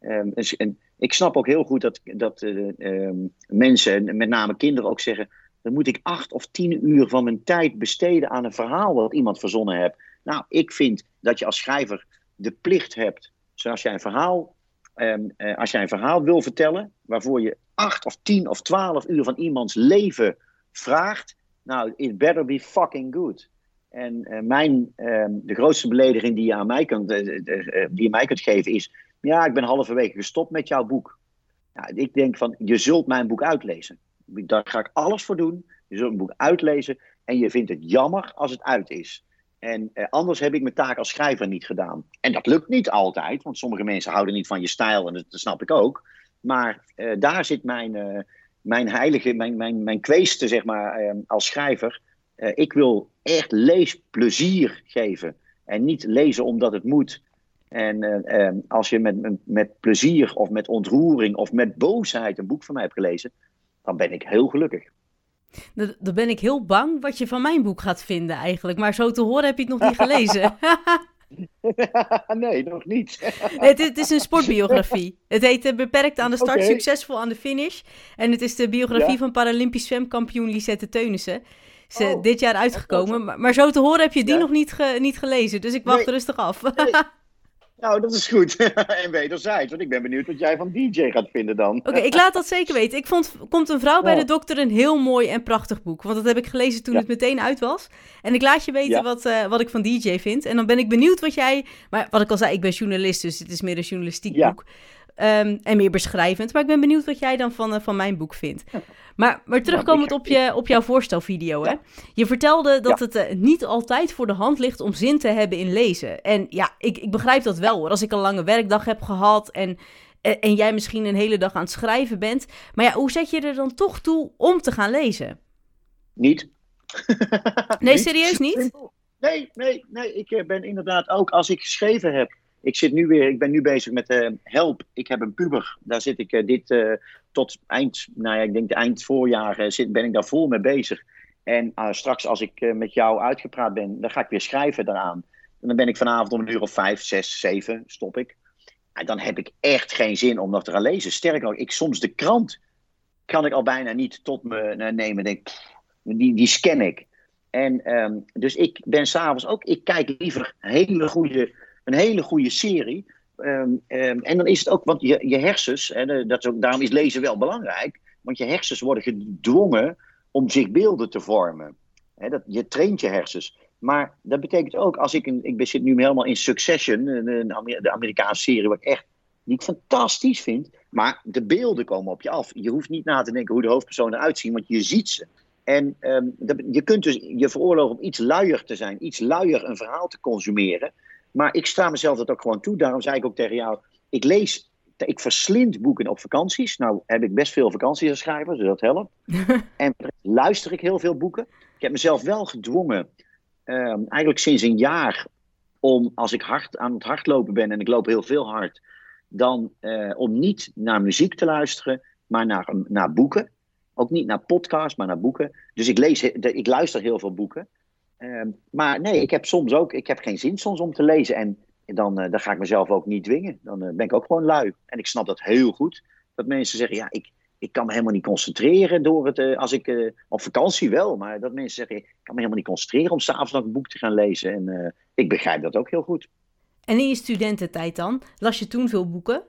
um, en ik snap ook heel goed dat, dat uh, um, mensen, met name kinderen, ook zeggen: dan moet ik acht of tien uur van mijn tijd besteden aan een verhaal wat iemand verzonnen heeft. Nou, ik vind dat je als schrijver de plicht hebt, zoals jij een verhaal, uh, als jij een verhaal wil vertellen, waarvoor je acht of tien of twaalf uur van iemands leven vraagt, nou, it better be fucking good. En uh, mijn, uh, de grootste belediging die je aan mij kunt, uh, die mij kunt geven is, ja, ik ben halverwege gestopt met jouw boek. Ik denk van, je zult mijn boek uitlezen. Daar ga ik alles voor doen. Je zult mijn boek uitlezen en je vindt het jammer als het uit is. En anders heb ik mijn taak als schrijver niet gedaan. En dat lukt niet altijd, want sommige mensen houden niet van je stijl en dat, snap ik ook. Maar daar zit mijn mijn heilige, mijn, mijn, mijn kweeste, zeg maar, eh, als schrijver. Ik wil echt leesplezier geven. En niet lezen omdat het moet. En uh, als je met, met plezier of met ontroering of met boosheid een boek van mij hebt gelezen, dan ben ik heel gelukkig. Dan ben ik heel bang wat je van mijn boek gaat vinden eigenlijk. Maar zo te horen heb je het nog niet gelezen. nee, nog niet. het, het, is een sportbiografie. Het heet uh, Beperkt aan de start, succesvol aan de finish. En het is de biografie van Paralympisch zwemkampioen Lisette Teunissen. Is oh, dit jaar uitgekomen. Maar, maar, zo te horen heb je die nog niet, ge, niet gelezen. Dus ik wacht rustig af. Nee. Nou, dat is goed. en wederzijds, want ik ben benieuwd wat jij van DJ gaat vinden dan. Oké, ik laat dat zeker weten. Ik vond Komt een vrouw bij de dokter een heel mooi en prachtig boek. Want dat heb ik gelezen toen het meteen uit was. En ik laat je weten wat, uh, wat ik van DJ vind. En dan ben ik benieuwd wat jij... Maar wat ik al zei, ik ben journalist, dus het is meer een journalistiek boek. Um, en meer beschrijvend. Maar ik ben benieuwd wat jij dan van, uh, van mijn boek vindt. Maar, maar terugkomend op, je, op jouw voorstelvideo. Hè? Je vertelde dat het uh, niet altijd voor de hand ligt om zin te hebben in lezen. En ja, ik, ik begrijp dat wel hoor. Als ik een lange werkdag heb gehad en, en, en jij misschien een hele dag aan het schrijven bent. Maar ja, hoe zet je er dan toch toe om te gaan lezen? Niet. nee, serieus niet? Nee, nee, nee. Ik eh, ben inderdaad ook als ik geschreven heb ik, zit nu weer, ik ben nu bezig met uh, Help. Ik heb een puber. Daar zit ik uh, dit uh, tot eind, nou ja, ik denk de eind voorjaar zit, ben ik daar vol mee bezig. En straks als ik met jou uitgepraat ben, dan ga ik weer schrijven daaraan. En dan ben ik vanavond om een uur of vijf, zes, zeven, stop ik. En dan heb ik echt geen zin om nog te gaan lezen. Sterker nog, ik soms de krant kan ik al bijna niet tot me nemen. Denk, die, die scan ik. En um, dus ik ben s'avonds ook, ik kijk liever hele goede een hele goede serie. Um, um, en dan is het ook, want je, je hersens, hè, dat is ook, daarom is lezen wel belangrijk, want je hersens worden gedwongen om zich beelden te vormen. Hè, dat, je traint je hersens. Maar dat betekent ook, als ik, een, ik zit nu helemaal in Succession, de Amerikaanse serie, wat ik echt niet fantastisch vind. Maar de beelden komen op je af. Je hoeft niet na te denken hoe de hoofdpersonen eruit zien, want je ziet ze. En um, dat, je kunt dus je veroorloven om iets luier te zijn, iets luier een verhaal te consumeren. Maar ik sta mezelf dat ook gewoon toe. Daarom zei ik ook tegen jou, ik lees, ik verslind boeken op vakanties. Nou heb ik best veel vakanties als schrijver, dus dat helpt. en luister ik heel veel boeken. Ik heb mezelf wel gedwongen, um, eigenlijk sinds een jaar, om als ik hard aan het hardlopen ben, en ik loop heel veel hard, dan uh, om niet naar muziek te luisteren, maar naar, naar boeken. Ook niet naar podcasts, maar naar boeken. Dus ik, lees, ik luister heel veel boeken. Ehm, maar nee, ik heb soms ook, ik heb geen zin soms om te lezen. En dan, uh, dan ga ik mezelf ook niet dwingen. Dan uh, ben ik ook gewoon lui. En ik snap dat heel goed. Dat mensen zeggen, ja, ik, ik kan me helemaal niet concentreren door het, uh, als ik op vakantie wel, maar dat mensen zeggen, ik kan me helemaal niet concentreren om s'avonds nog een boek te gaan lezen. En ik begrijp dat ook heel goed. En in je studententijd dan? Las je toen veel boeken?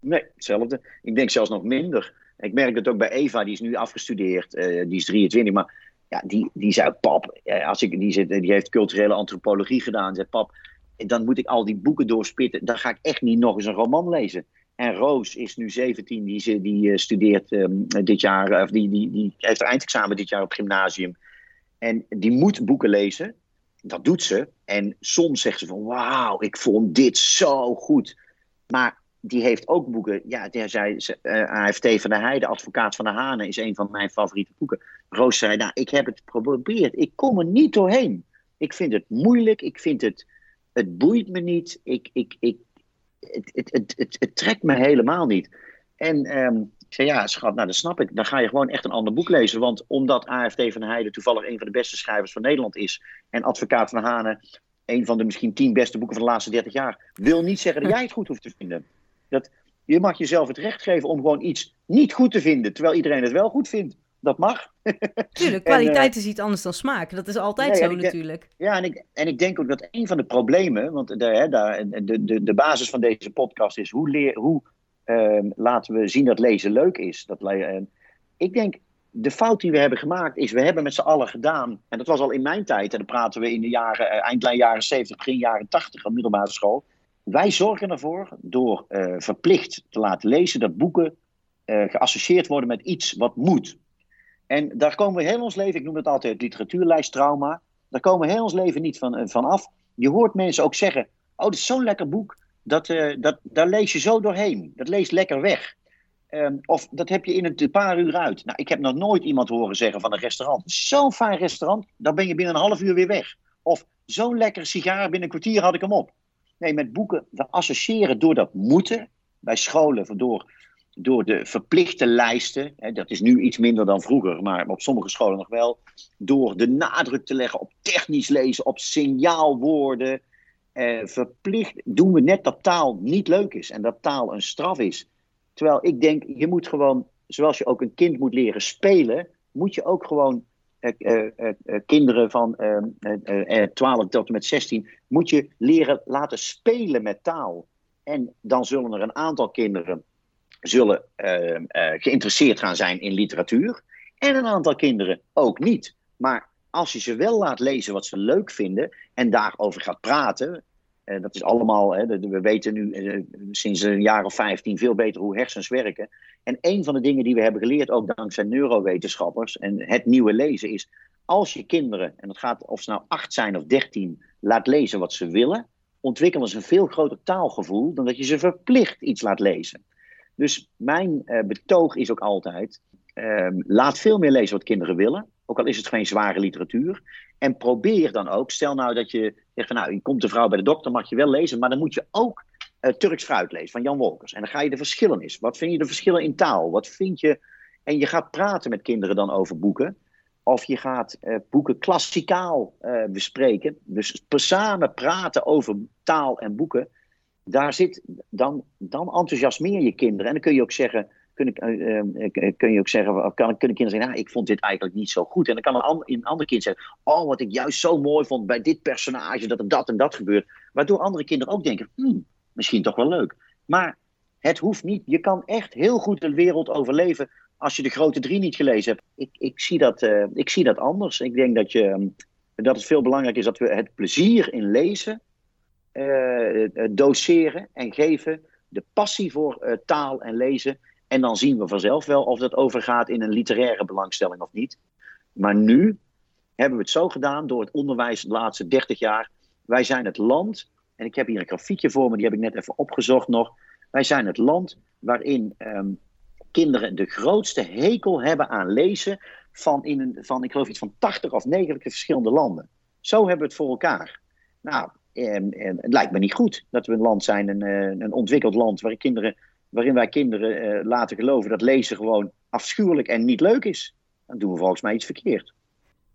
Nee, hetzelfde. Ik denk zelfs nog minder. Ik merk het ook bij Eva, die is nu afgestudeerd, die is 23, maar ja, die, die zei, pap, als ik, die, zit, die heeft culturele antropologie gedaan, zei pap, dan moet ik al die boeken doorspitten, dan ga ik echt niet nog eens een roman lezen. En Roos is nu 17, die, die uh, studeert um, dit jaar, of die, die, die heeft eindexamen dit jaar op gymnasium. En die moet boeken lezen. Dat doet ze. En soms zegt ze van, wauw, ik vond dit zo goed. Maar die heeft ook boeken. Ja, die zei, uh, AFT van de Heide, Advocaat van de Hanen, is een van mijn favoriete boeken. Roos zei, nou, ik heb het geprobeerd. Ik kom er niet doorheen. Ik vind het moeilijk. Ik vind het, het boeit me niet. Ik, ik, ik, het, het, het, het, het trekt me helemaal niet. En um, ik zei, ja, schat, nou, dat snap ik. Dan ga je gewoon echt een ander boek lezen. Want omdat AFT van de Heide toevallig een van de beste schrijvers van Nederland is. En Advocaat van de Hanen een van de misschien tien beste boeken van de laatste dertig jaar. Wil niet zeggen dat jij het goed hoeft te vinden. Dat, je mag jezelf het recht geven om gewoon iets niet goed te vinden. Terwijl iedereen het wel goed vindt. Dat mag. Tuurlijk, kwaliteit en, uh, is iets anders dan smaak. Dat is altijd nee, zo natuurlijk. Ja, en ik, en ik denk ook dat een van de problemen, want de, de, de, de, de basis van deze podcast is hoe, leer, hoe uh, laten we zien dat lezen leuk is. Dat, uh, ik denk, de fout die we hebben gemaakt is, we hebben met z'n allen gedaan, en dat was al in mijn tijd, en dan praten we in de jaren, eind jaren 70, begin jaren 80 op middelbare school. Wij zorgen ervoor door verplicht te laten lezen dat boeken geassocieerd worden met iets wat moet. En daar komen we heel ons leven, ik noem het altijd literatuurlijsttrauma, daar komen we heel ons leven niet van, van af. Je hoort mensen ook zeggen, oh, dit is zo'n lekker boek, dat, dat, daar lees je zo doorheen. Dat leest lekker weg. Um, of dat heb je in een paar uur uit. Nou, ik heb nog nooit iemand horen zeggen van een restaurant. Zo'n fijn restaurant, dan ben je binnen een half uur weer weg. Of zo'n lekker sigaar, binnen een kwartier had ik hem op. Nee, met boeken, we associëren door dat moeten. Bij scholen, door door de verplichte lijsten, hè, dat is nu iets minder dan vroeger, maar op sommige scholen nog wel, door de nadruk te leggen op technisch lezen, op signaalwoorden, eh, verplicht doen we net dat taal niet leuk is en dat taal een straf is. Terwijl ik denk, je moet gewoon, zoals je ook een kind moet leren spelen, moet je ook gewoon kinderen van 12 eh, tot en met 16, moet je leren laten spelen met taal. En dan zullen er een aantal kinderen zullen uh, geïnteresseerd gaan zijn in literatuur. En een aantal kinderen ook niet. Maar als je ze wel laat lezen wat ze leuk vinden en daarover gaat praten. Uh, dat is allemaal, hè, we weten nu sinds een jaar of 15 veel beter hoe hersens werken. En een van de dingen die we hebben geleerd, ook dankzij neurowetenschappers en het nieuwe lezen, is als je kinderen, en dat gaat of ze nou 8 zijn of 13, laat lezen wat ze willen, ontwikkelen ze een veel groter taalgevoel dan dat je ze verplicht iets laat lezen. Dus mijn uh, betoog is ook altijd: um, laat veel meer lezen wat kinderen willen. Ook al is het geen zware literatuur. En probeer dan ook, stel nou dat je zegt van nou, je komt een vrouw bij de dokter, mag je wel lezen, maar dan moet je ook uh, Turks fruit lezen van Jan Wolkers. En dan ga je de verschillen eens. Wat vind je de verschillen in taal? Wat vind je. En je gaat praten met kinderen dan over boeken. Of je gaat uh, boeken klassikaal uh, bespreken. Dus samen praten over taal en boeken daar zit, dan, dan enthousiasmeer je kinderen. En dan kun je ook zeggen, kun, ik, uh, kun je ook zeggen, kan, kunnen kinderen zeggen, nou, ik vond dit eigenlijk niet zo goed. En dan kan een, ander, kind zeggen, oh, wat ik juist zo mooi vond bij dit personage, dat er dat en dat gebeurt. Waardoor andere kinderen ook denken, hmm, misschien toch wel leuk. Maar het hoeft niet. Je kan echt heel goed de wereld overleven als je de grote drie niet gelezen hebt. Ik, ik, zie, dat, ik zie dat anders. Ik denk dat, je, dat het veel belangrijker is dat we het plezier in lezen doseren en geven. De passie voor taal en lezen. En dan zien we vanzelf wel of dat overgaat in een literaire belangstelling of niet. Maar nu hebben we het zo gedaan door het onderwijs de laatste 30 jaar. Wij zijn het land, en ik heb hier een grafiekje voor me, die heb ik net even opgezocht nog. Wij zijn het land waarin um, kinderen de grootste hekel hebben aan lezen van, in een, van ik geloof iets van 80 of 90 verschillende landen. Zo hebben we het voor elkaar. Nou, en, en, het lijkt me niet goed dat we een land zijn, een, eh, een ontwikkeld land, waarin, kinderen, waarin wij kinderen uh, laten geloven dat lezen gewoon afschuwelijk en niet leuk is. Dan doen we volgens mij iets verkeerd.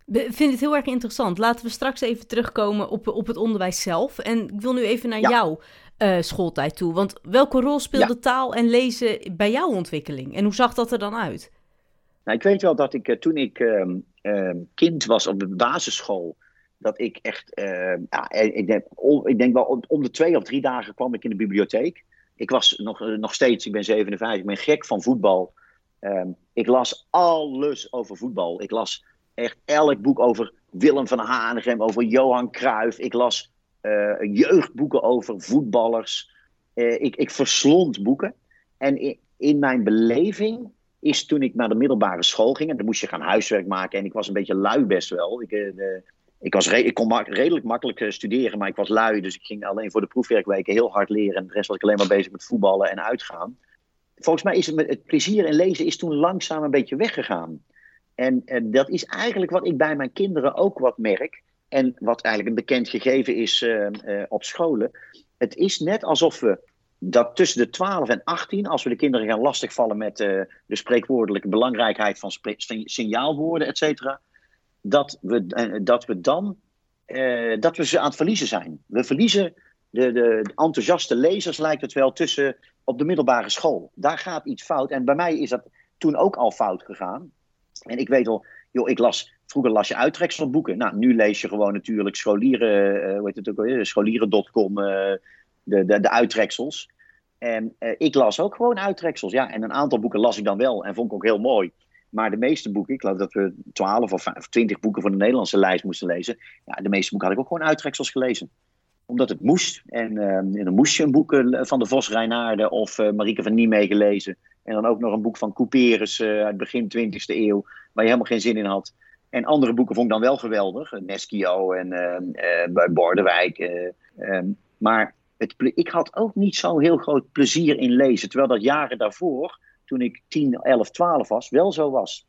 Ik vind het heel erg interessant. Laten we straks even terugkomen op, op het onderwijs zelf. En ik wil nu even naar ja. jou. uh, schooltijd toe. Want welke rol speelde taal en lezen bij jouw ontwikkeling? En hoe zag dat er dan uit? Nou, ik weet wel dat ik toen ik ehm, ehm, kind was op de basisschool dat ik echt, ja, ik denk, ik denk wel om de twee of drie dagen kwam ik in de bibliotheek. Ik was nog, nog steeds, ik ben 57, ik ben gek van voetbal. ik las alles over voetbal. Ik las echt elk boek over Willem van Hanegem, over Johan Cruijff. Ik las uh, jeugdboeken over voetballers. Uh, ik, ik verslond boeken. En in, mijn beleving is toen ik naar de middelbare school ging, en dan moest je gaan huiswerk maken. En ik was een beetje lui best wel. Ik, ik, was ik kon redelijk makkelijk studeren, maar ik was lui. Dus ik ging alleen voor de proefwerkweken heel hard leren. En de rest was ik alleen maar bezig met voetballen en uitgaan. Volgens mij is het, het plezier in lezen is toen langzaam een beetje weggegaan. En, dat is eigenlijk wat ik bij mijn kinderen ook wat merk. En wat eigenlijk een bekend gegeven is uh, uh, op scholen. Het is net alsof we dat tussen de 12 en 18, als we de kinderen gaan lastigvallen met de spreekwoordelijke belangrijkheid van signaalwoorden, et cetera. Dat we, dat we dan dat we ze aan het verliezen zijn. We verliezen de, de, enthousiaste lezers, lijkt het wel, tussen op de middelbare school. Daar gaat iets fout. En bij mij is dat toen ook al fout gegaan. En ik weet al, joh, ik las, vroeger las je uittrekselboeken. Nou, nu lees je gewoon natuurlijk scholieren, uh, hoe heet het scholieren.com, de, de, de uittreksels. En ik las ook gewoon uittreksels, ja. En een aantal boeken las ik dan wel en vond ik ook heel mooi. Maar de meeste boeken, ik geloof dat we 12 of 20 boeken van de Nederlandse lijst moesten lezen. Ja, de meeste boeken had ik ook gewoon uittreksels gelezen omdat het moest. En, uh, dan moest je een boek van de Vos Reinaarde of uh, Marieke van Nijmegen lezen. En dan ook nog een boek van Couperus uh, uit begin 20e eeuw, waar je helemaal geen zin in had. En andere boeken vond ik dan wel geweldig. Neschio en uh, Bordewijk. Ehm, maar het, ik had ook niet zo heel groot plezier in lezen. Terwijl dat jaren daarvoor, toen ik 10, 11, 12 was, wel zo was.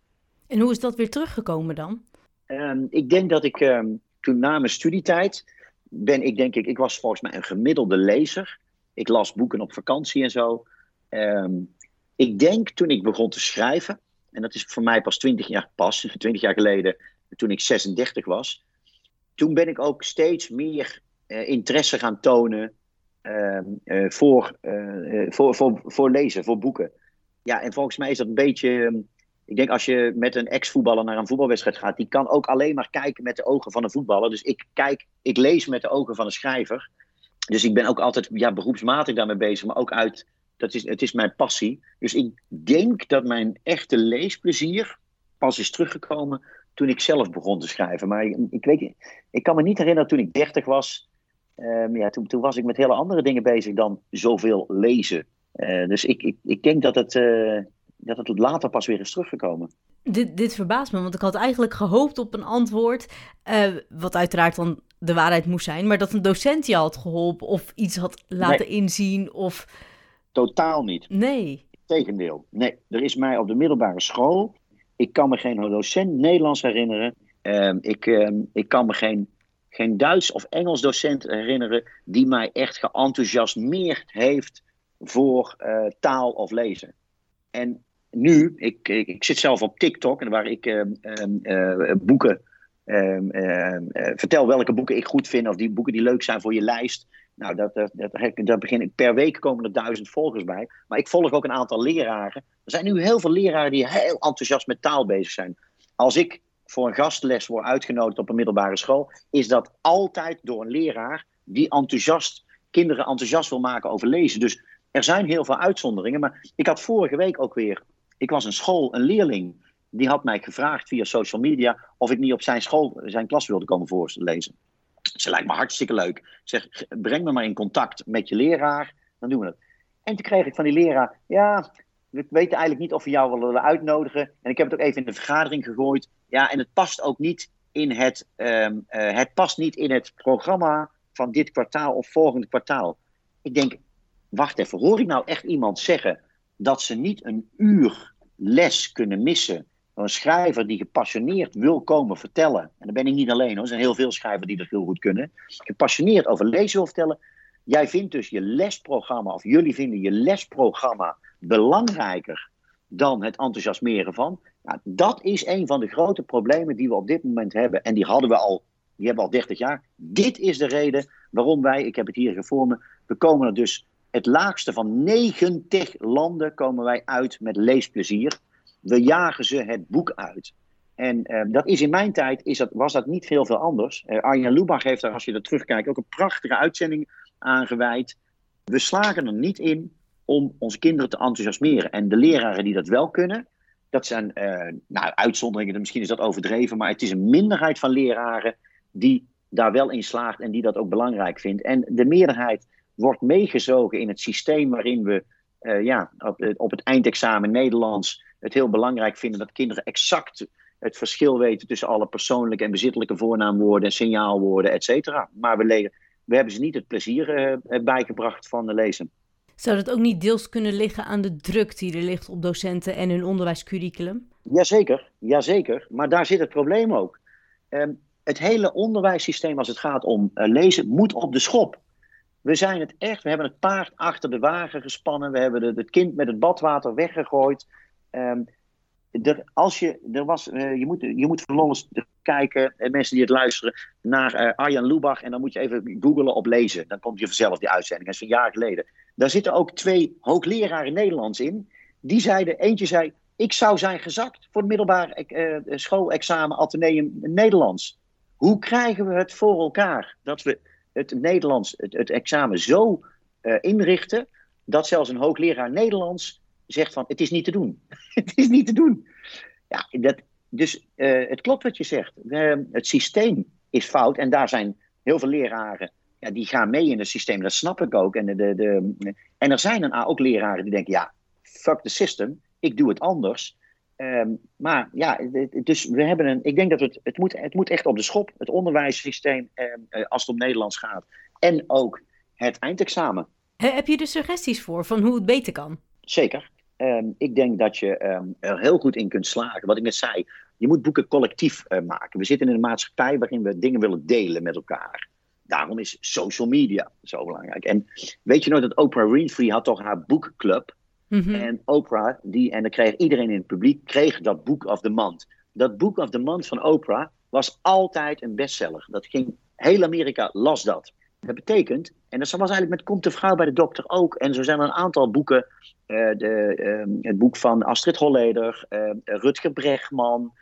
En hoe is dat weer teruggekomen dan? Um, ik denk dat ik um, toen na mijn studietijd ben ik denk ik, ik was volgens mij een gemiddelde lezer. Ik las boeken op vakantie en zo. Um, ik denk toen ik begon te schrijven, en dat is voor mij pas 20 jaar, pas 20 jaar geleden, toen ik 36 was. Toen ben ik ook steeds meer uh, interesse gaan tonen uh, uh, voor, voor, voor, voor lezen, voor boeken. Ja, en volgens mij is dat een beetje. Ik denk als je met een ex-voetballer naar een voetbalwedstrijd gaat, die kan ook alleen maar kijken met de ogen van een voetballer. Dus ik kijk, ik lees met de ogen van een schrijver. Dus ik ben ook altijd ja, beroepsmatig daarmee bezig, maar ook uit dat is, het is mijn passie. Dus ik denk dat mijn echte leesplezier pas is teruggekomen toen ik zelf begon te schrijven. Maar ik, ik weet, ik kan me niet herinneren toen ik 30 was. Um, ja, toen, toen, was ik met hele andere dingen bezig dan zoveel lezen. Uh, dus ik, ik, ik denk dat het, uh, dat het later pas weer is teruggekomen. Dit, dit verbaast me, want ik had eigenlijk gehoopt op een antwoord. Uh, wat uiteraard dan de waarheid moest zijn. Maar dat een docent je had geholpen of iets had laten nee. inzien. Of Totaal niet. Nee. Tegendeel. Nee, er is mij op de middelbare school. Ik kan me geen docent Nederlands herinneren. Uh, ik, uh, ik kan me geen, geen Duits of Engels docent herinneren. die mij echt geenthousiasmeerd heeft voor uh, taal of lezen. En nu, ik, ik, zit zelf op TikTok. waar ik ehm, ehm, boeken. vertel welke boeken ik goed vind. of die boeken die leuk zijn voor je lijst. Nou, dat, dat, begin ik per week komen er duizend volgers bij. Maar ik volg ook een aantal leraren. Er zijn nu heel veel leraren die heel enthousiast met taal bezig zijn. Als ik voor een gastles word uitgenodigd op een middelbare school, is dat altijd door een leraar die enthousiast, kinderen enthousiast wil maken over lezen. Dus er zijn heel veel uitzonderingen. Maar ik had vorige week ook weer, ik was een school, een leerling, die had mij gevraagd via social media of ik niet op zijn school, zijn klas wilde komen voorlezen. Ze lijkt me hartstikke leuk. Zeg, breng me maar in contact met je leraar, dan doen we het. En toen kreeg ik van die leraar, ja, we weten eigenlijk niet of we jou willen uitnodigen. En ik heb het ook even in de vergadering gegooid. Ja, en het past ook niet in het, um, uh, het, past niet in het programma van dit kwartaal of volgende kwartaal. Ik denk, wacht even, hoor ik nou echt iemand zeggen dat ze niet een uur les kunnen missen een schrijver die gepassioneerd wil komen vertellen. En dan ben ik niet alleen hoor, er zijn heel veel schrijvers die dat heel goed kunnen. Gepassioneerd over lezen wil vertellen. Jij vindt dus je lesprogramma, of jullie vinden je lesprogramma belangrijker dan het enthousiasmeren van. Nou, dat is een van de grote problemen die we op dit moment hebben. En die hadden we al Die hebben we al 30 jaar. Dit is de reden waarom wij, ik heb het hier gevonden, we komen er dus het laagste van 90 landen komen wij uit met leesplezier. We jagen ze het boek uit. En uh, dat is in mijn tijd is dat, was dat niet veel veel anders. Uh, Arjen Lubach heeft daar, als je er terugkijkt, ook een prachtige uitzending aan gewijd. We slagen er niet in om onze kinderen te enthousiasmeren. En de leraren die dat wel kunnen, dat zijn uh, nou, uitzonderingen, misschien is dat overdreven, maar het is een minderheid van leraren die daar wel in slaagt en die dat ook belangrijk vindt. En de meerderheid wordt meegezogen in het systeem waarin we uh, ja, op, op, het eindexamen Nederlands het heel belangrijk vinden dat kinderen exact het verschil weten tussen alle persoonlijke en bezittelijke voornaamwoorden, signaalwoorden, et cetera. Maar we, we hebben ze niet het plezier uh, bijgebracht van lezen. Zou dat ook niet deels kunnen liggen aan de druk die er ligt op docenten en hun onderwijscurriculum? Jazeker, jazeker. Maar daar zit het probleem ook. Um, het hele onderwijssysteem als het gaat om uh, lezen moet op de schop. We zijn het echt, we hebben het paard achter de wagen gespannen. We hebben het kind met het badwater weggegooid. Er, als je, er was, uh, je, moet, je moet vervolgens kijken, uh, mensen die het luisteren, naar uh, Arjan Lubach. En dan moet je even googlen op lezen. Dan komt je vanzelf die uitzending. Dat is een jaar geleden. Daar zitten ook twee hoogleraren Nederlands in. Die zeiden, eentje zei, ik zou zijn gezakt voor het middelbaar schoolexamen Atheneum Nederlands. Hoe krijgen we het voor elkaar dat we het Nederlands, het, het examen zo uh, inrichten, dat zelfs een hoogleraar Nederlands zegt van het is niet te doen. het is niet te doen. Ja, dat, dus uh, het klopt wat je zegt. Uh, het systeem is fout en daar zijn heel veel leraren ja, die gaan mee in het systeem. Dat snap ik ook. En, de, de, en er zijn een, ook leraren die denken, ja, fuck the system, ik doe het anders. Um, maar ja, dus we hebben een. Ik denk dat het, het, moet, het moet echt op de schop. Het onderwijssysteem, um, als het om Nederlands gaat. En ook het eindexamen. Heb je er suggesties voor van hoe het beter kan? Zeker. Um, ik denk dat je er heel goed in kunt slagen. Wat ik net zei, je moet boeken collectief uh, maken. We zitten in een maatschappij waarin we dingen willen delen met elkaar. Daarom is social media zo belangrijk. En weet je nog dat Oprah Winfrey had toch haar boekclub? Mm-hmm. En Oprah, die, en dan kreeg iedereen in het publiek, kreeg dat Book of the Month. Dat Book of the Month van Oprah was altijd een bestseller. Dat ging, heel Amerika las dat. Dat betekent, en dat was eigenlijk met Komt de vrouw bij de dokter ook. En zo zijn er een aantal boeken. Uh, de, uh, het boek van Astrid Holleder, uh, Rutger Bregman.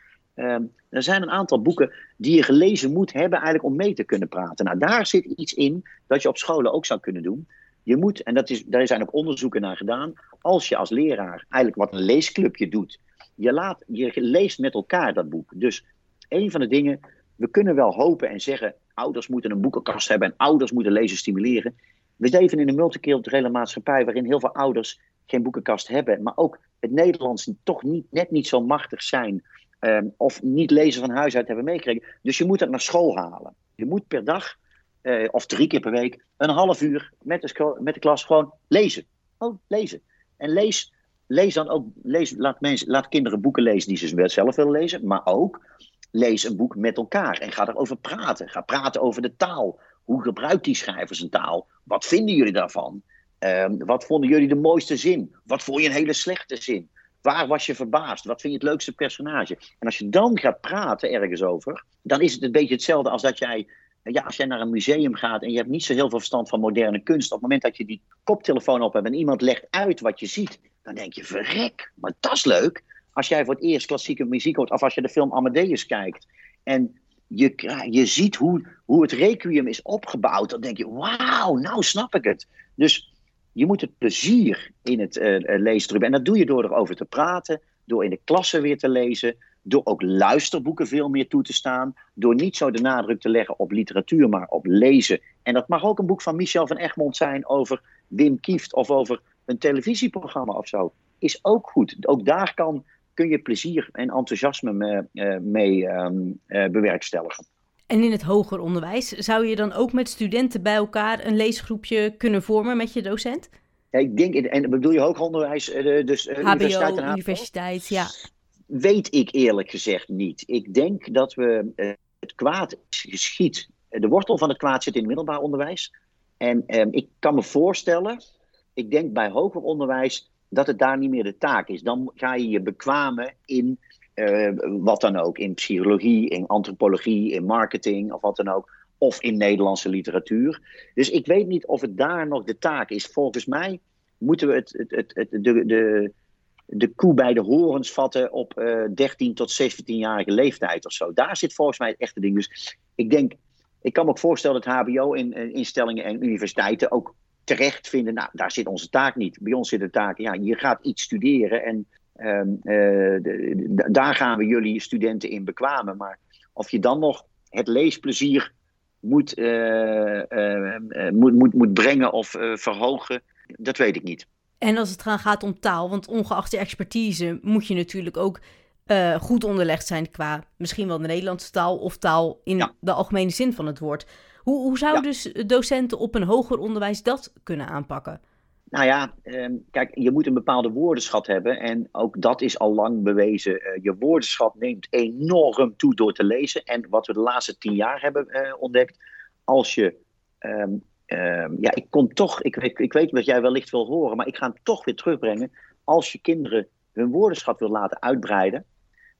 er zijn een aantal boeken die je gelezen moet hebben eigenlijk om mee te kunnen praten. Nou, daar zit iets in dat je op scholen ook zou kunnen doen. Je moet, en dat is, daar zijn ook onderzoeken naar gedaan, als je als leraar eigenlijk wat een leesclubje doet, je, laat, je leest met elkaar dat boek. Dus een van de dingen, we kunnen wel hopen en zeggen, ouders moeten een boekenkast hebben en ouders moeten lezen stimuleren. We leven in een multiculturele maatschappij waarin heel veel ouders geen boekenkast hebben, maar ook het Nederlands toch niet, net niet zo machtig zijn um, of niet lezen van huis uit hebben meegekregen. Dus je moet dat naar school halen. Je moet per dag uh, of drie keer per week, een half uur met de, met de klas gewoon lezen. Gewoon lezen. En lees, lees dan ook, lees, laat, mensen, laat kinderen boeken lezen die ze zelf willen lezen, maar ook lees een boek met elkaar en ga erover praten. Ga praten over de taal. Hoe gebruikt die schrijvers een taal? Wat vinden jullie daarvan? Um, wat vonden jullie de mooiste zin? Wat vond je een hele slechte zin? Waar was je verbaasd? Wat vind je het leukste personage? En als je dan gaat praten ergens over, dan is het een beetje hetzelfde als dat jij ja, als jij naar een museum gaat en je hebt niet zo heel veel verstand van moderne kunst, op het moment dat je die koptelefoon op hebt en iemand legt uit wat je ziet, dan denk je, verrek, maar dat is leuk. Als jij voor het eerst klassieke muziek hoort, of als je de film Amadeus kijkt en je, je ziet hoe, hoe het requiem is opgebouwd, dan denk je, wauw, nou snap ik het. Dus je moet het plezier in het uh, lezen. En dat doe je door erover te praten, door in de klasse weer te lezen, door ook luisterboeken veel meer toe te staan. Door niet zo de nadruk te leggen op literatuur, maar op lezen. En dat mag ook een boek van Michel van Egmond zijn over Wim Kieft of over een televisieprogramma of zo. Is ook goed. Ook daar kan, kun je plezier en enthousiasme mee, uh, mee um, uh, bewerkstelligen. En in het hoger onderwijs, zou je dan ook met studenten bij elkaar een leesgroepje kunnen vormen met je docent? Ja, ik denk, en bedoel je hoger onderwijs, uh, dus HBO, universiteit en HBO? universiteit, ja weet ik eerlijk gezegd niet. Ik denk dat we uh, het kwaad geschiet. De wortel van het kwaad zit in het middelbaar onderwijs. En uh, ik kan me voorstellen, ik denk bij hoger onderwijs, dat het daar niet meer de taak is. Dan ga je je bekwamen in wat dan ook, in psychologie, in antropologie, in marketing of wat dan ook. Of in Nederlandse literatuur. Dus ik weet niet of het daar nog de taak is. Volgens mij moeten we het, het, het, het de, de, de koe bij de horens vatten op uh, 13 tot 17-jarige leeftijd of zo. Daar zit volgens mij het echte ding. Dus ik denk, ik kan me ook voorstellen dat HBO-instellingen en universiteiten ook terecht vinden. Nou, daar zit onze taak niet. Bij ons zit de taak, ja, je gaat iets studeren en um, uh, daar gaan we jullie studenten in bekwamen. Maar of je dan nog het leesplezier moet, moet, moet, moet brengen of verhogen, dat weet ik niet. En als het gaat om taal, want ongeacht je expertise moet je natuurlijk ook uh, goed onderlegd zijn qua misschien wel de Nederlandse taal of taal in de algemene zin van het woord. Hoe, hoe zou dus docenten op een hoger onderwijs dat kunnen aanpakken? Nou ja, ehm, kijk, je moet een bepaalde woordenschat hebben. En ook dat is al lang bewezen. Uh, je woordenschat neemt enorm toe door te lezen. En wat we de laatste tien jaar hebben uh, ontdekt. Als je um, Ehm, ja, ik kom toch, ik, ik, ik weet wat jij wellicht wil horen, maar ik ga hem toch weer terugbrengen. Als je kinderen hun woordenschat wil laten uitbreiden,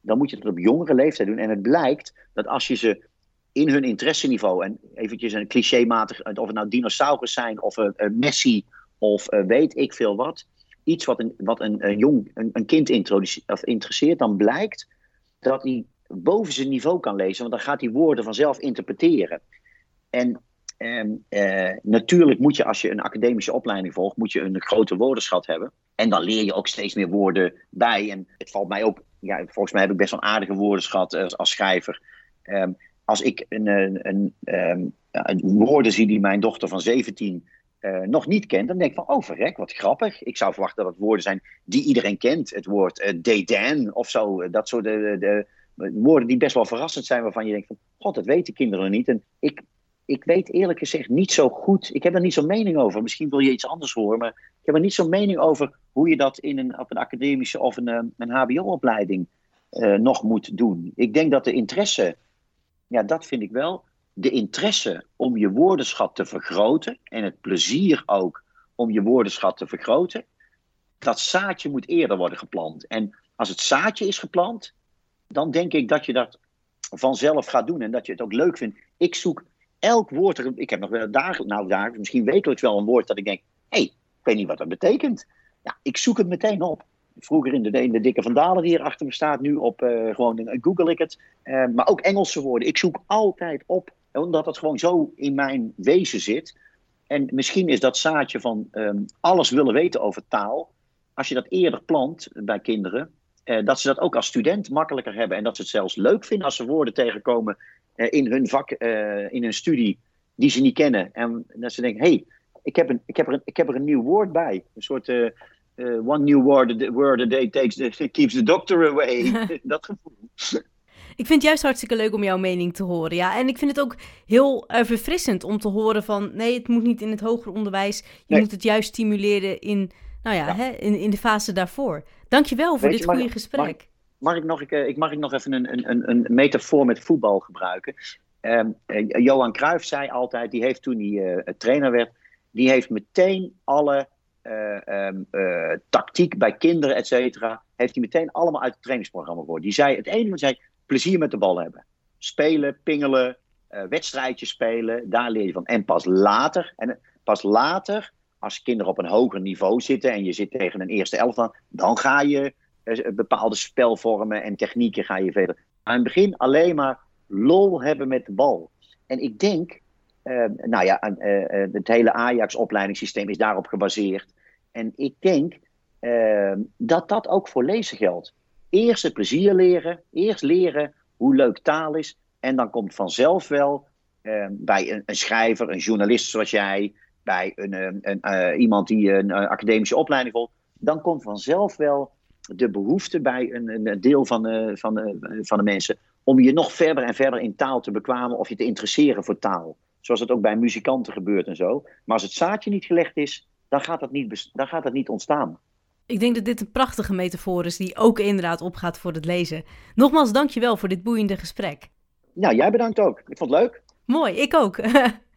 dan moet je het op jongere leeftijd doen. En het blijkt dat als je ze in hun interesseniveau, en eventjes een clichématig, of het nou dinosaurus zijn, of uh, Messi, of uh, weet ik veel wat, iets wat een, wat een, een jong, een, een kind of interesseert, dan blijkt dat hij boven zijn niveau kan lezen, want dan gaat hij woorden vanzelf interpreteren. En uh, natuurlijk moet je, als je een academische opleiding volgt, moet je een grote woordenschat hebben. En dan leer je ook steeds meer woorden bij. En het valt mij ook, ja, volgens mij heb ik best wel een aardige woordenschat als, als schrijver. Um, als ik een, een, een, um, woorden zie die mijn dochter van 17 uh, eh, nog niet kent, dan denk ik van, oh verrek, wat grappig. Ik zou verwachten dat het woorden zijn die iedereen kent. Het woord uh, dédain of zo, dat soort de, de, woorden die best wel verrassend zijn, waarvan je denkt van, god, dat weten kinderen niet. En ik ik weet eerlijk gezegd niet zo goed. Ik heb er niet zo'n mening over. Misschien wil je iets anders horen. Maar ik heb er niet zo'n mening over hoe je dat in een, op een academische of een, eh, een HBO-opleiding eh, nog moet doen. Ik denk dat de interesse, ja, dat vind ik wel. De interesse om je woordenschat te vergroten. En het plezier ook om je woordenschat te vergroten. Dat zaadje moet eerder worden geplant. En als het zaadje is geplant, dan denk ik dat je dat vanzelf gaat doen en dat je het ook leuk vindt. Ik zoek elk woord, ik heb nog wel dagen, nou dagen, misschien wekelijks wel een woord dat ik denk, hé, hey, ik weet niet wat dat betekent. Ja, ik zoek het meteen op. Vroeger in de, in de dikke vandalen die hier achter me staat, nu op uh, gewoon uh, google ik het. Uh, maar ook Engelse woorden. Ik zoek altijd op, omdat het gewoon zo in mijn wezen zit. En misschien is dat zaadje van um, alles willen weten over taal, als je dat eerder plant bij kinderen, dat ze dat ook als student makkelijker hebben. En dat ze het zelfs leuk vinden als ze woorden tegenkomen eh, in hun vak, eh, in hun studie, die ze niet kennen. En dat ze denken, hé, hey, ik, heb een, ik, heb er een, ik heb er een nieuw woord bij. Een soort uh, one new word, word a day takes the, keeps the doctor away. dat gevoel. Ik vind het juist hartstikke leuk om jouw mening te horen. Ja. En ik vind het ook heel uh, verfrissend om te horen van... nee, het moet niet in het hoger onderwijs. Je moet het juist stimuleren in, nou ja, Hè, in, in de fase daarvoor. Dankjewel voor dit goede gesprek mag ik nog, ik, mag ik nog even een, een, een metafoor met voetbal gebruiken? Um, Johan Cruijff zei altijd, die heeft toen hij uh, trainer werd, die heeft meteen alle uh, tactiek bij kinderen, et cetera, heeft hij meteen allemaal uit het trainingsprogramma gehoord. Die zei, het hij zei, plezier met de bal hebben. Spelen, pingelen, wedstrijdjes spelen, daar leer je van. En pas later, en pas later, als kinderen op een hoger niveau zitten en je zit tegen een eerste elftal, dan ga je eh, bepaalde spelvormen en technieken ga je verder. Aan het begin alleen maar lol hebben met de bal. En ik denk, uh, nou ja, uh, het hele Ajax-opleidingssysteem is daarop gebaseerd. En ik denk dat dat ook voor lezen geldt. Eerst het plezier leren, eerst leren hoe leuk taal is. En dan komt vanzelf wel bij een, een, schrijver, een journalist zoals jij, bij een, een, iemand die een academische opleiding volgt. Dan komt vanzelf wel de behoefte bij een, een deel van de, van, de, van de mensen om je nog verder en verder in taal te bekwamen of je te interesseren voor taal. Zoals het ook bij muzikanten gebeurt en zo. Maar als het zaadje niet gelegd is, dan gaat dat niet, dan gaat dat niet ontstaan. Ik denk dat dit een prachtige metafoor is die ook inderdaad opgaat voor het lezen. Nogmaals, dankjewel voor dit boeiende gesprek. Nou, jij bedankt ook. Ik vond het leuk. Mooi, ik ook.